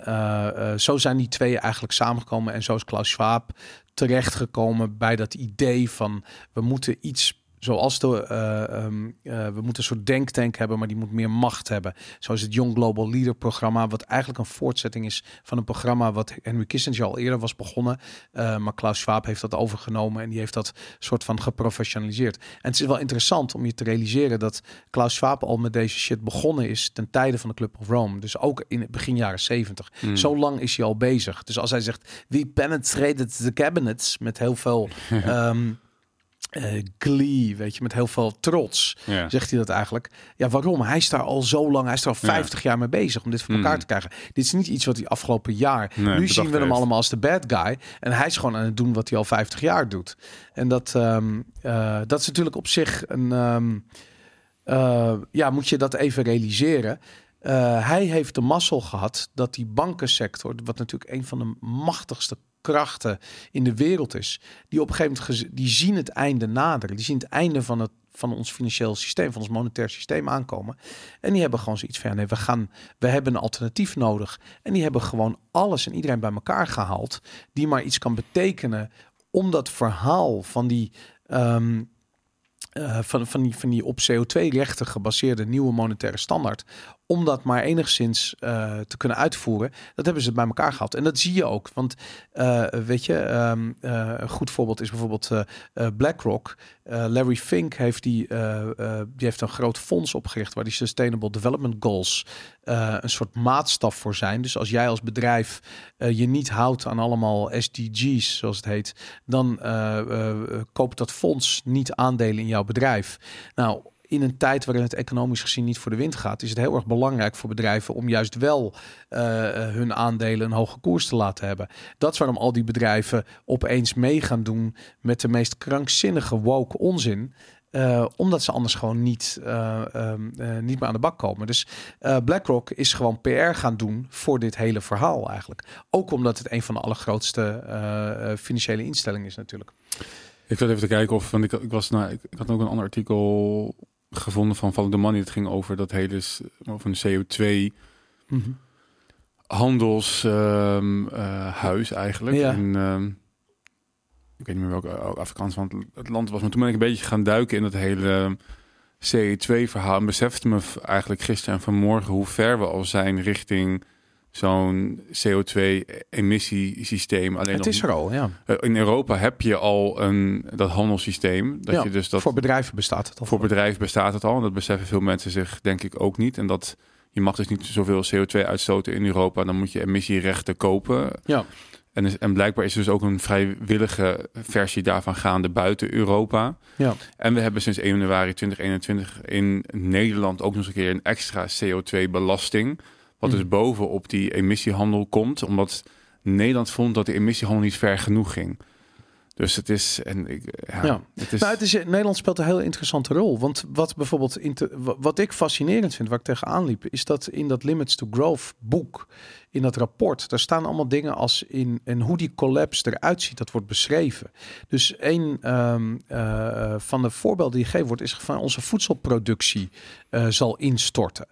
zo zijn die twee eigenlijk samengekomen. En zo is Klaus Schwab terechtgekomen bij dat idee van we moeten iets zoals de, eh, ehm, eh, we moeten een soort denktank hebben, maar die moet meer macht hebben. Zoals het Young Global Leader programma, wat eigenlijk een voortzetting is van een programma wat Henry Kissinger al eerder was begonnen. Eh, maar Klaus Schwab heeft dat overgenomen en die heeft dat soort van geprofessionaliseerd. En het is wel interessant om je te realiseren dat Klaus Schwab al met deze shit begonnen is ten tijde van de Club of Rome. Dus ook in het begin jaren 70. Zo lang is hij al bezig. Dus als hij zegt, we penetrated the cabinets met heel veel ehm, eh, glee, weet je, met heel veel trots, Ja. zegt hij dat eigenlijk. Ja, waarom? Hij is daar al zo lang, hij is er al Ja. 50 jaar mee bezig om dit voor elkaar Mm. te krijgen. Dit is niet iets wat hij afgelopen jaar. Nee, nu zien we hem allemaal als de bad guy. En hij is gewoon aan het doen wat hij al 50 jaar doet. En dat, ehm, eh, dat is natuurlijk op zich een. ehm, eh, ja, moet je dat even realiseren. Hij heeft de mazzel gehad dat die bankensector, wat natuurlijk een van de machtigste krachten in de wereld is, die op een gegeven moment die zien het einde naderen. Die zien het einde van het van ons financieel systeem, van ons monetair systeem aankomen. En die hebben gewoon zoiets van, nee, we gaan, we hebben een alternatief nodig. En die hebben gewoon alles en iedereen bij elkaar gehaald, die maar iets kan betekenen om dat verhaal van die ehm, eh, van, van, die, van die op CO2-rechten gebaseerde nieuwe monetaire standaard. Om dat maar enigszins eh, te kunnen uitvoeren. Dat hebben ze bij elkaar gehad. En dat zie je ook. Want eh, weet je, ehm, eh, een goed voorbeeld is bijvoorbeeld BlackRock. Eh, Larry Fink heeft, die, eh, eh, die heeft een groot fonds opgericht waar die Sustainable Development Goals een soort maatstaf voor zijn. Dus als jij als bedrijf je niet houdt aan allemaal SDG's, zoals het heet, dan koopt dat fonds niet aandelen in jouw bedrijf. Nou, in een tijd waarin het economisch gezien niet voor de wind gaat, is het heel erg belangrijk voor bedrijven om juist wel eh, eh, hun aandelen een hoge koers te laten hebben. Dat is waarom al die bedrijven opeens mee gaan doen met de meest krankzinnige woke onzin. Eh, omdat ze anders gewoon niet, eh, ehm, eh, niet meer aan de bak komen. Dus BlackRock is gewoon PR gaan doen voor dit hele verhaal eigenlijk. Ook omdat het een van de allergrootste financiële instellingen is natuurlijk. Ik zat even te kijken of, want ik, ik was nou, ik had ook een ander artikel gevonden van Follow the Money. Het ging over dat hele over een CO2 handelshuis eigenlijk. Ja. In, ehm, ik weet niet meer welke uh, Afrikaans want het land was, maar toen ben ik een beetje gaan duiken in het hele CO2-verhaal en besefte me eigenlijk gisteren en vanmorgen hoe ver we al zijn richting zo'n CO2-emissiesysteem. Alleen Het is er al, ja. eh, in Europa heb je al een dat handelssysteem. Dat Ja, je dus dat Voor bedrijven bestaat het al. voor bedrijven bestaat het al. En dat beseffen veel mensen zich denk ik ook niet. En dat je mag dus niet zoveel CO2 uitstoten in Europa. Dan moet je emissierechten kopen. Ja. En, en blijkbaar is er dus ook een vrijwillige versie daarvan gaande buiten Europa. Ja. En we hebben sinds 1 januari 2021 in Nederland ook nog eens een keer een extra CO2-belasting. Wat dus bovenop die emissiehandel komt. Omdat Nederland vond dat de emissiehandel niet ver genoeg ging. Dus het is... En ik, ja, Ja. Het is Nou, het is, Nederland speelt een heel interessante rol. Want wat bijvoorbeeld wat ik fascinerend vind, waar ik tegenaan liep, is dat in dat Limits to Growth boek, in dat rapport, daar staan allemaal dingen als in en hoe die collapse eruit ziet, dat wordt beschreven. Dus een ehm, eh, van de voorbeelden die gegeven wordt, is van onze voedselproductie eh, zal instorten.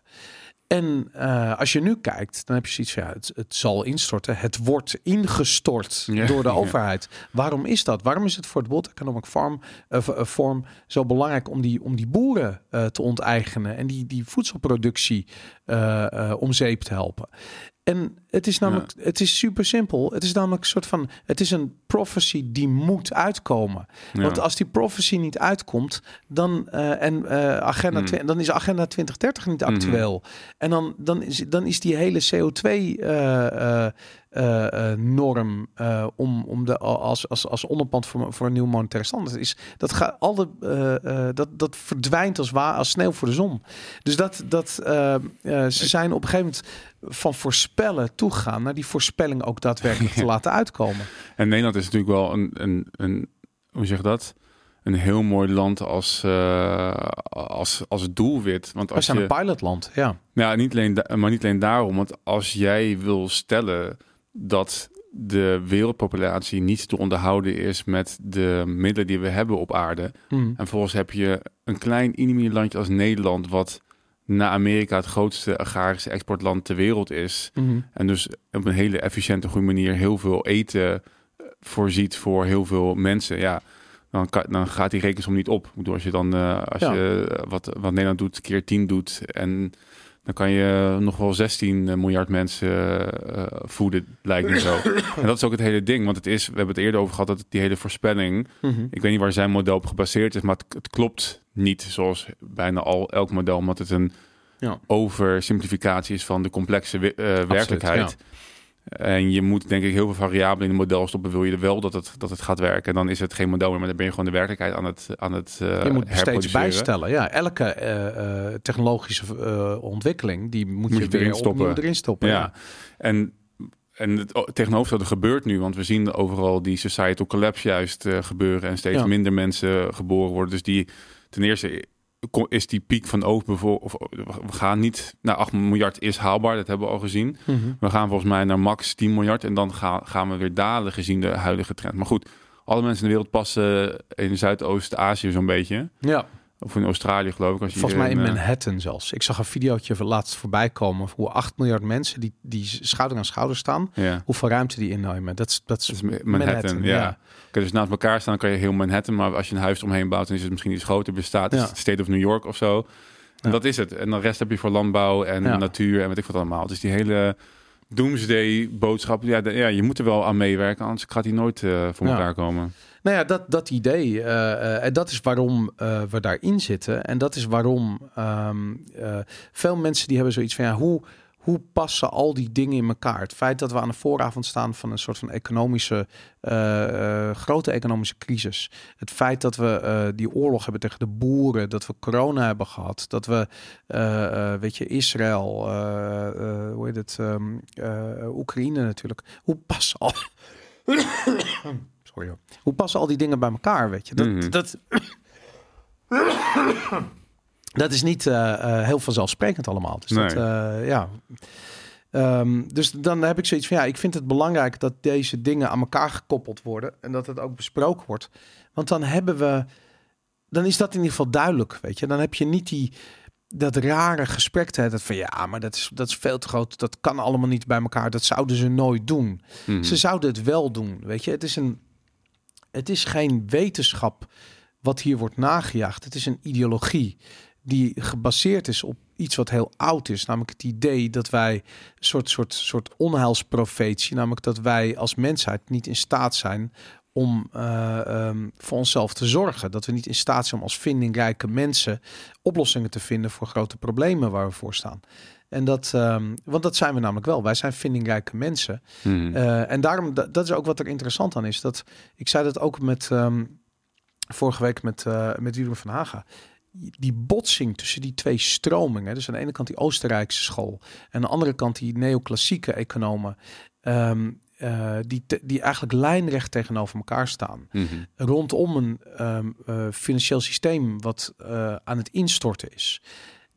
En eh, als je nu kijkt, dan heb je zoiets van ja, het, het zal instorten. Het wordt ingestort Ja, door de ja. overheid. Waarom is dat? Waarom is het voor het World Economic Farm, eh, eh, Forum zo belangrijk om die, om die boeren te onteigenen en die, die voedselproductie om zeep te helpen? En het is namelijk, het is super simpel. Het is namelijk een soort van, het is een prophecy die moet uitkomen. Ja. Want als die prophecy niet uitkomt, dan, eh, en, eh, agenda twi- dan is agenda 2030 niet actueel. En dan, dan, is, dan is die hele CO2-norm eh, om, om de, als, als, als onderpand voor, voor een nieuw monetair standaard is, dat, gaat al de, dat, dat verdwijnt als, wa als sneeuw voor de zon. Dus dat, dat, ze zijn op een gegeven moment van voorspellen toegegaan naar die voorspelling ook daadwerkelijk te laten uitkomen. En Nederland is natuurlijk wel een, een, een hoe zeg je dat? Een heel mooi land als, eh, als, als doelwit. Want We als zijn je, een pilotland, ja. Ja, niet alleen, maar niet alleen daarom. Want als jij wil stellen dat de wereldpopulatie niet te onderhouden is met de middelen die we hebben op aarde. Mm. En vervolgens heb je een klein inimie-landje als Nederland, wat na Amerika het grootste agrarische exportland ter wereld is. Mhm. En dus op een hele efficiënte, goede manier heel veel eten eh, voorziet voor heel veel mensen. Ja, dan, kan, dan gaat die rekensom niet op. Bedoel, als je dan, eh, als Ja. je eh, wat, wat Nederland doet, keer 10 doet. En dan kan je nog wel 16 miljard mensen eh, voeden, lijkt me zo. en dat is ook het hele ding. Want het is, we hebben het eerder over gehad, dat die hele voorspelling. Mhm. Ik weet niet waar zijn model op gebaseerd is, maar het, het klopt niet zoals bijna al elk model, omdat het een Ja. oversimplificatie is van de complexe eh, werkelijkheid. En je moet denk ik heel veel variabelen in het model stoppen, wil je er wel dat het, dat het gaat werken. En dan is het geen model meer, maar dan ben je gewoon de werkelijkheid aan het, aan het eh Je moet steeds bijstellen. Ja, elke eh, eh, technologische ontwikkeling, die moet, Moet je je weer erin stoppen. erin stoppen. Ja. Ja. En, en het o- tegenovergestelde gebeurt nu, want we zien overal die societal collapse juist gebeuren en steeds Ja. minder mensen geboren worden. Dus die, ten eerste is die piek van overbevolking, of we gaan niet naar 8 miljard is haalbaar, dat hebben we al gezien. Mhm. We gaan volgens mij naar max 10 miljard en dan gaan, gaan we weer dalen gezien de huidige trend. Maar goed, alle mensen in de wereld passen in Zuidoost-Azië zo'n beetje. ja. Of in Australië geloof ik. Als Volgens mij in eh, Manhattan zelfs. Ik zag een videootje van laatst voorbij komen hoe 8 miljard mensen die, die schouder aan schouder staan, Ja. hoeveel ruimte die innemen. Dat is, dat Manhattan, ja. Oké, dus naast elkaar staan kan je heel Manhattan, maar als je een huis omheen bouwt, dan is het misschien iets groter. Bestaat Ja. State of New York of zo. En Ja. dat is het. En de rest heb je voor landbouw en Ja. natuur en weet ik wat allemaal. Dus die hele doomsday boodschap, ja, ja, je moet er wel aan meewerken, anders gaat die nooit eh, voor Ja. elkaar komen. Nou ja, dat, dat idee. eh, eh, en dat is waarom we daarin zitten. En dat is waarom ehm, eh, veel mensen die hebben zoiets van ja, hoe, hoe passen al die dingen in elkaar? Het feit dat we aan de vooravond staan van een soort van economische, eh, eh, grote economische crisis. Het feit dat we eh, die oorlog hebben tegen de boeren, dat we corona hebben gehad, dat we, weet je, Israël, hoe heet het, ehm, eh, Oekraïne natuurlijk. Hoe passen al. Sorry. hoor. Hoe passen al die dingen bij elkaar, weet je? Dat, Mhm. dat, dat is niet eh, eh, heel vanzelfsprekend allemaal. Dus Nee. eh, ja. Ehm, dus dan heb ik zoiets van, ja, ik vind het belangrijk dat deze dingen aan elkaar gekoppeld worden en dat het ook besproken wordt. Want dan hebben we, dan is dat in ieder geval duidelijk, weet je. Dan heb je niet die, dat rare gesprek te hebben van, ja, maar dat is, dat is veel te groot, dat kan allemaal niet bij elkaar, dat zouden ze nooit doen. Mhm. Ze zouden het wel doen, weet je. Het is, een, het is geen wetenschap wat hier wordt nagejaagd. Het is een ideologie die gebaseerd is op iets wat heel oud is. Namelijk het idee dat wij een soort, soort, soort onheilsprofetie... namelijk dat wij als mensheid niet in staat zijn om eh, ehm, voor onszelf te zorgen. Dat we niet in staat zijn om als vindingrijke mensen oplossingen te vinden voor grote problemen waar we voor staan. En dat, ehm, want dat zijn we namelijk wel. Wij zijn vindingrijke mensen. Mhm. Eh, en daarom, da- dat is ook wat er interessant aan is. Dat, ik zei dat ook met ehm, vorige week met, eh met Wiebe van Haga. Die botsing tussen die twee stromingen. Dus aan de ene kant die Oostenrijkse school. En aan de andere kant die neoclassieke economen. ehm, eh, die, te- die eigenlijk lijnrecht tegenover elkaar staan. Mhm. Rondom een ehm, eh, financieel systeem wat eh, aan het instorten is.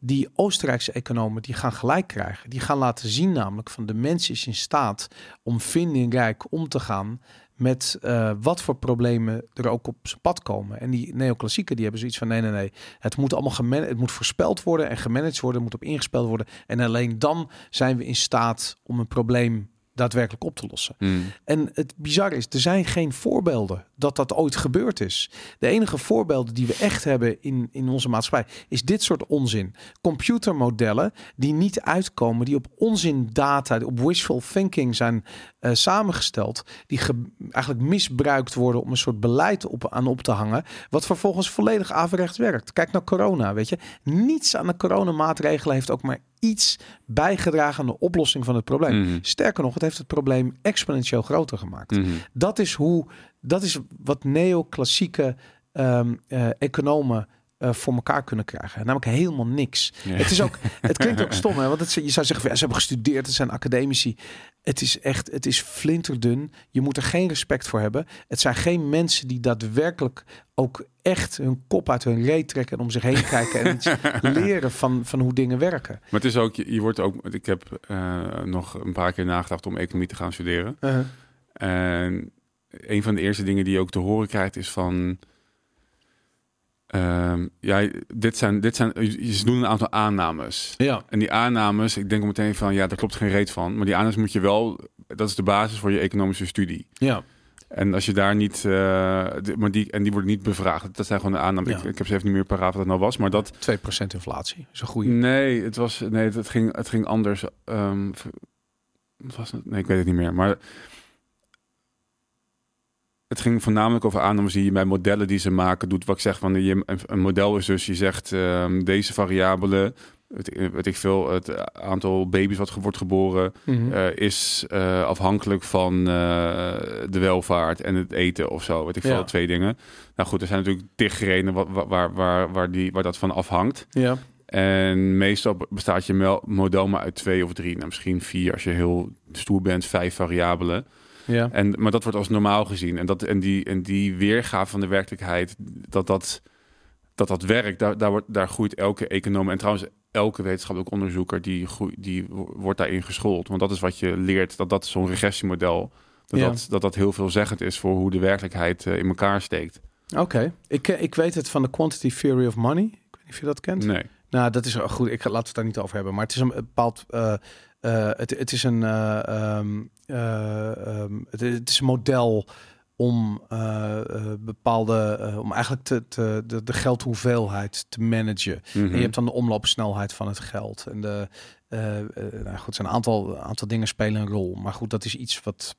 die Oostenrijkse economen die gaan gelijk krijgen. Die gaan laten zien namelijk van de mens is in staat om vindingrijk om te gaan met eh, wat voor problemen er ook op zijn pad komen. En die neoclassieken die hebben zoiets van nee, nee, nee. Het moet allemaal geman het moet voorspeld worden en gemanaged worden, moet op ingespeeld worden. En alleen dan zijn we in staat om een probleem daadwerkelijk op te lossen. Hmm. En het bizarre is, er zijn geen voorbeelden dat dat ooit gebeurd is. De enige voorbeelden die we echt hebben in, in onze maatschappij is dit soort onzin. Computermodellen die niet uitkomen, die op onzin data, op wishful thinking zijn eh, samengesteld, die ge- eigenlijk misbruikt worden om een soort beleid op, aan op te hangen, wat vervolgens volledig averechts werkt. Kijk naar corona, weet je. Niets aan de coronamaatregelen heeft ook maar iets bijgedragen aan de oplossing van het probleem. Mhm. Sterker nog, het heeft het probleem exponentieel groter gemaakt. Mhm. Dat is hoe, dat is wat neoclassieke ehm, eh, economen eh, voor elkaar kunnen krijgen. Namelijk helemaal niks. Ja. Het is ook, het klinkt ook stom, hè? Want het, je zou zeggen, ja, ze hebben gestudeerd, het zijn academici. Het is echt, het is flinterdun. Je moet er geen respect voor hebben. Het zijn geen mensen die daadwerkelijk ook echt hun kop uit hun reet trekken en om zich heen kijken en iets leren van, van hoe dingen werken. Maar het is ook, je, je wordt ook, ik heb eh, nog een paar keer nagedacht om economie te gaan studeren. Uh, En een van de eerste dingen die je ook te horen krijgt is van... ehm, ja, dit zijn, dit zijn, ze doen een aantal aannames. ja. En die aannames, ik denk meteen van, ja, daar klopt geen reet van. Maar die aannames moet je wel, dat is de basis voor je economische studie. Ja. En als je daar niet, eh, maar die, en die worden niet bevraagd. Dat zijn gewoon de aannames. Ja. Ik, ik heb ze even niet meer paraat wat het nou was, maar dat... 2% inflatie is een goede. Nee, het was, nee, het ging, het ging anders. Ehm, was het? Nee, ik weet het niet meer. Maar het ging voornamelijk over aannames die je bij modellen die ze maken doet. Wat ik zeg van je, een, model is dus je zegt ehm, deze variabelen, weet, ik- weet ik veel, het aantal baby's wat wordt geboren Mhm. eh, is eh, afhankelijk van eh, de welvaart en het eten of zo. Weet ik veel, Ja. twee dingen. Nou goed, er zijn natuurlijk tig redenen wa- wa- waar, waar, waar, die, waar dat van afhangt. ja. En meestal bestaat je model maar uit twee of drie, nou misschien vier als je heel stoer bent, vijf variabelen. Ja. En, maar dat wordt als normaal gezien. En, dat, en, die, en die weergave van de werkelijkheid, dat dat, dat, dat werkt, daar, daar, wordt, daar groeit elke econoom. En trouwens, elke wetenschappelijk onderzoeker die, groeit, die wo- wordt daarin geschoold. Want dat is wat je leert, dat dat zo'n regressiemodel, dat, Ja. dat, dat dat heel veelzeggend is voor hoe de werkelijkheid eh, in elkaar steekt. Oké. Ik, eh, ik weet het van de Quantity Theory of Money. Ik weet niet of je dat kent. Nee. Nou, dat is goed. Ik we het daar niet over hebben. Maar het is een bepaald. eh, eh, het, het is een. eh, ehm, eh, ehm, het, het is een model om bepaalde. eh, om eigenlijk te, te, de, de geldhoeveelheid te managen. Mhm. En je hebt dan de omloopsnelheid van het geld. En de. nou goed, zijn een aantal, aantal dingen spelen een rol. Maar goed, dat is iets wat.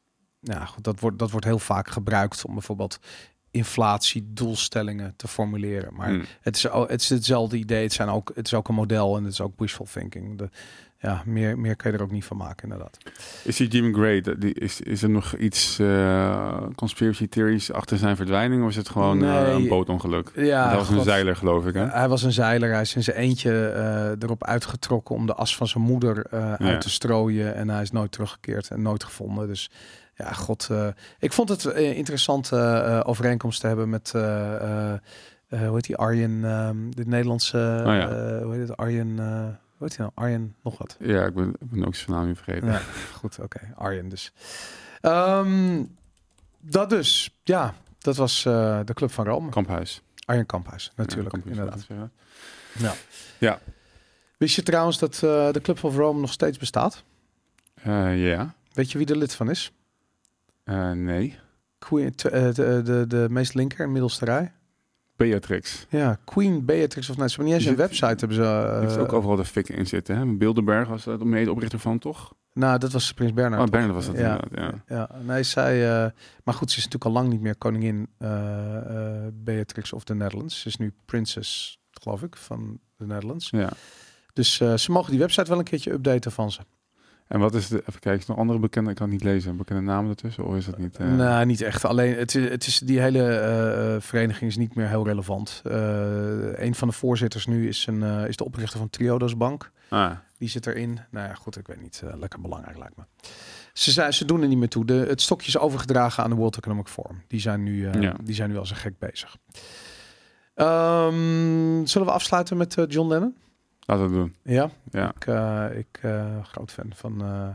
Goed, dat wordt, dat wordt heel vaak gebruikt om bijvoorbeeld inflatiedoelstellingen te formuleren. Maar Mm. het is, het is hetzelfde idee. Het, zijn ook, het is ook een model en het is ook wishful thinking. De, ja, meer, meer kun je er ook niet van maken, inderdaad. Is die Jim Gray, die, is, is er nog iets eh, conspiracy theories achter zijn verdwijning? Of is het gewoon eh, een bootongeluk? Ja, dat was een zeiler, geloof ik, hè? Hij was een zeiler. Hij is in zijn eentje eh, erop uitgetrokken om de as van zijn moeder Ja. uit te strooien. En hij is nooit teruggekeerd en nooit gevonden. Dus ja, god. ik vond het interessant overeenkomst te hebben met... hoe heet die? Arjen, ehm, de Nederlandse... Oh ja. hoe heet het? Arjen... hoe heet hij nou? Arjen nog wat. Ja, ik ben, ik ben ook zijn naam niet vergeten. Ja, goed, oké. Arjen dus. Ehm, dat dus. Ja, dat was eh, de Club van Rome. Kamphuis. Arjen Kamphuis, natuurlijk. Ja, Kamphuis, inderdaad. ik zeggen. Ja. Ja. Wist je trouwens dat eh, de Club van Rome nog steeds bestaat? Eh, ja. Weet je wie er lid van is? Nee. Queen, eh, de, de, de meest linker in middelste rij. Beatrix. Ja, Queen Beatrix of hebben niet eens een website hebben ze. Die heeft eh, ook overal de fik in zitten. Hè? Bilderberg was de medeoprichter van, toch? nou, dat was Prins Bernhard. Oh, toch? Bernard was dat ja. inderdaad, ja. Ja, nee, zij. eh, maar goed, ze is natuurlijk al lang niet meer koningin eh, eh, Beatrix of the Netherlands. Ze is nu prinses, geloof ik, van de Netherlands. ja. Dus eh, ze mogen die website wel een keertje updaten van ze. En wat is de... Even kijken, is er nog andere bekende... Ik kan het niet lezen. Bekende namen ertussen? Of is het niet... eh, Nou, niet echt. Alleen het is, het is die hele eh, eh, vereniging is niet meer heel relevant. Eh, een van de voorzitters nu is, een, is de oprichter van Triodos Bank. Ah, Die zit erin. Nou ja, goed, ik weet niet. lekker belangrijk lijkt me. Ze, zijn, ze doen er niet meer toe. De, het stokje is overgedragen aan de World Economic Forum. Die zijn nu, Ja. die zijn nu als een gek bezig. Ehm, zullen we afsluiten met John Lennon? Laten we het doen. Ja, Ja. ik, eh, ik eh, groot fan van, eh,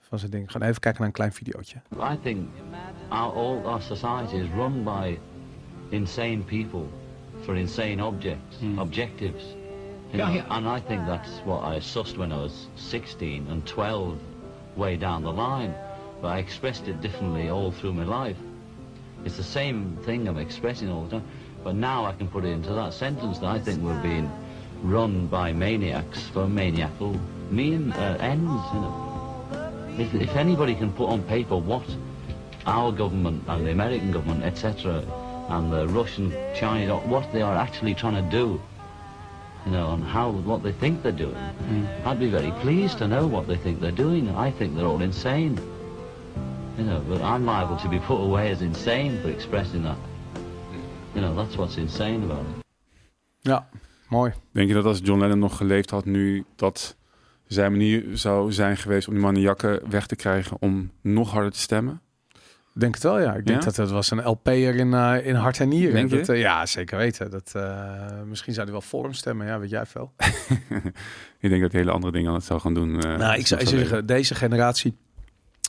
van zijn ding. Gaan even kijken naar een klein videootje. I think our, all our society is run by insane people for insane objects, objectives. You know, And I think that's what I sussed when I was 16 and 12, way down the line. But I expressed it differently all through my life. It's the same thing I'm expressing all the time. But now I can put it into that sentence that I think we're being run by maniacs for maniacal mean uh, ends. You know. If, if anybody can put on paper what our government and the American government, etc., and the Russian, Chinese, what they are actually trying to do, you know, and how what they think they're doing, I'd be very pleased to know what they think they're doing. I think they're all insane. You know, but I'm liable to be put away as insane for expressing that. You know, that's what's insane about it. Ja, mooi. Denk je dat als John Lennon nog geleefd had nu, dat zijn manier zou zijn geweest om die maniakken weg te krijgen om nog harder te stemmen? Ik Denk het wel, ja. Ik denk Ja? dat het was een LP'er in, eh, in hart en nieren. Denk je? Eh, ja, zeker weten. Dat, eh, misschien zou hij wel voor hem stemmen. Ja, weet jij veel. Ik denk dat hij hele andere dingen aan het zou gaan doen. Nou, ik zou zeggen, deze generatie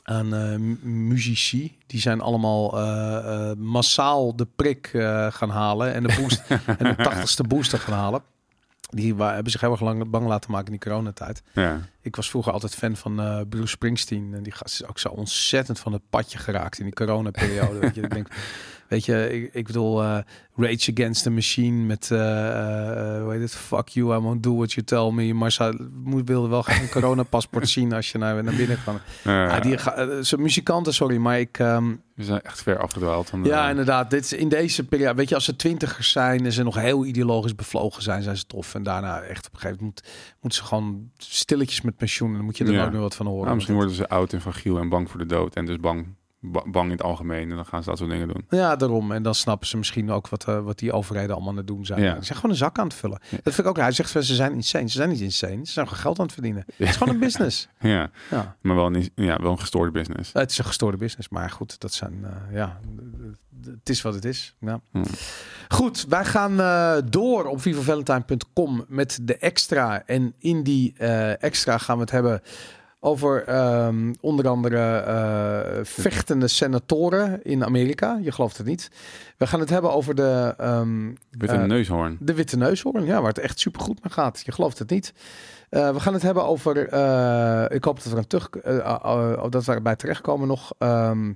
aan eh, mu- muzici, die zijn allemaal eh, eh, massaal de prik gaan halen en de, boost, en de tachtigste booster gaan halen. Die hebben zich heel erg lang bang laten maken in die coronatijd. Ja. Ik was vroeger altijd fan van eh, Bruce Springsteen. En die gast is ook zo ontzettend van het padje geraakt in die coronaperiode. weet je, ik denk, weet je, ik, ik bedoel, eh, Rage Against the Machine met, eh, hoe heet het, Fuck You, I won't do what you tell me. Maar ze moet, wilde wel graag een coronapaspoort zien als je naar, naar binnen kwam. Eh, Ah, die, ze muzikanten, sorry, maar ik... ehm, we zijn echt ver afgedwaald. Van de- ja, inderdaad. Dit is in deze periode, weet je, als ze twintigers zijn en ze nog heel ideologisch bevlogen zijn, zijn ze tof. En daarna echt op een gegeven moment moeten ze gewoon stilletjes met pensioen. En dan moet je er Ja. ook nog wat van horen. Nou, misschien worden ze oud en fragiel en bang voor de dood. En dus bang, ba- bang in het algemeen. En dan gaan ze dat soort dingen doen. Ja, daarom. En dan snappen ze misschien ook wat, eh, wat die overheden allemaal aan het doen zijn. Ja. Ze zijn gewoon een zak aan het vullen. Dat vind ik ook. Hij zegt, ze zijn insane. Ze zijn niet insane. Ze zijn gewoon geld aan het verdienen. Het is gewoon een business. Ja, Ja. maar wel een, ja, wel een gestoorde business. Het is een gestoorde business. Maar goed, dat zijn, eh, ja, het is wat het is. Ja. Hmm. Goed, wij gaan eh, door op vivavalentine.com met de extra. En in die extra gaan we het hebben over ehm, onder andere eh, vechtende senatoren in Amerika. Je gelooft het niet. We gaan het hebben over de, ehm, een eh, neushoorn. de witte neushoorn. Ja, waar het echt super goed mee gaat. Je gelooft het niet. Eh, we gaan het hebben over. ik hoop dat we terug, eh, dat we erbij terechtkomen nog. ehm,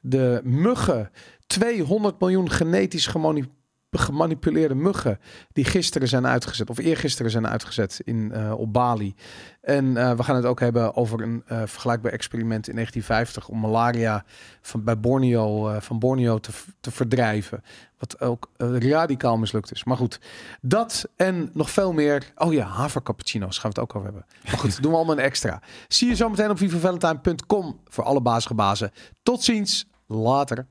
de muggen. 200 miljoen genetisch gemani- gemanipuleerde muggen die gisteren zijn uitgezet of eergisteren zijn uitgezet in, eh, op Bali. En eh, we gaan het ook hebben over een eh, vergelijkbaar experiment in 1950 om malaria van, bij Borneo, van Borneo te, te verdrijven. Wat ook radicaal mislukt is. Maar goed, dat en nog veel meer. Oh ja, havercappuccino's gaan we het ook over hebben. Maar goed, doen we allemaal een extra. Zie je zometeen op vivavalentine.com voor alle bazige bazen. Tot ziens, later.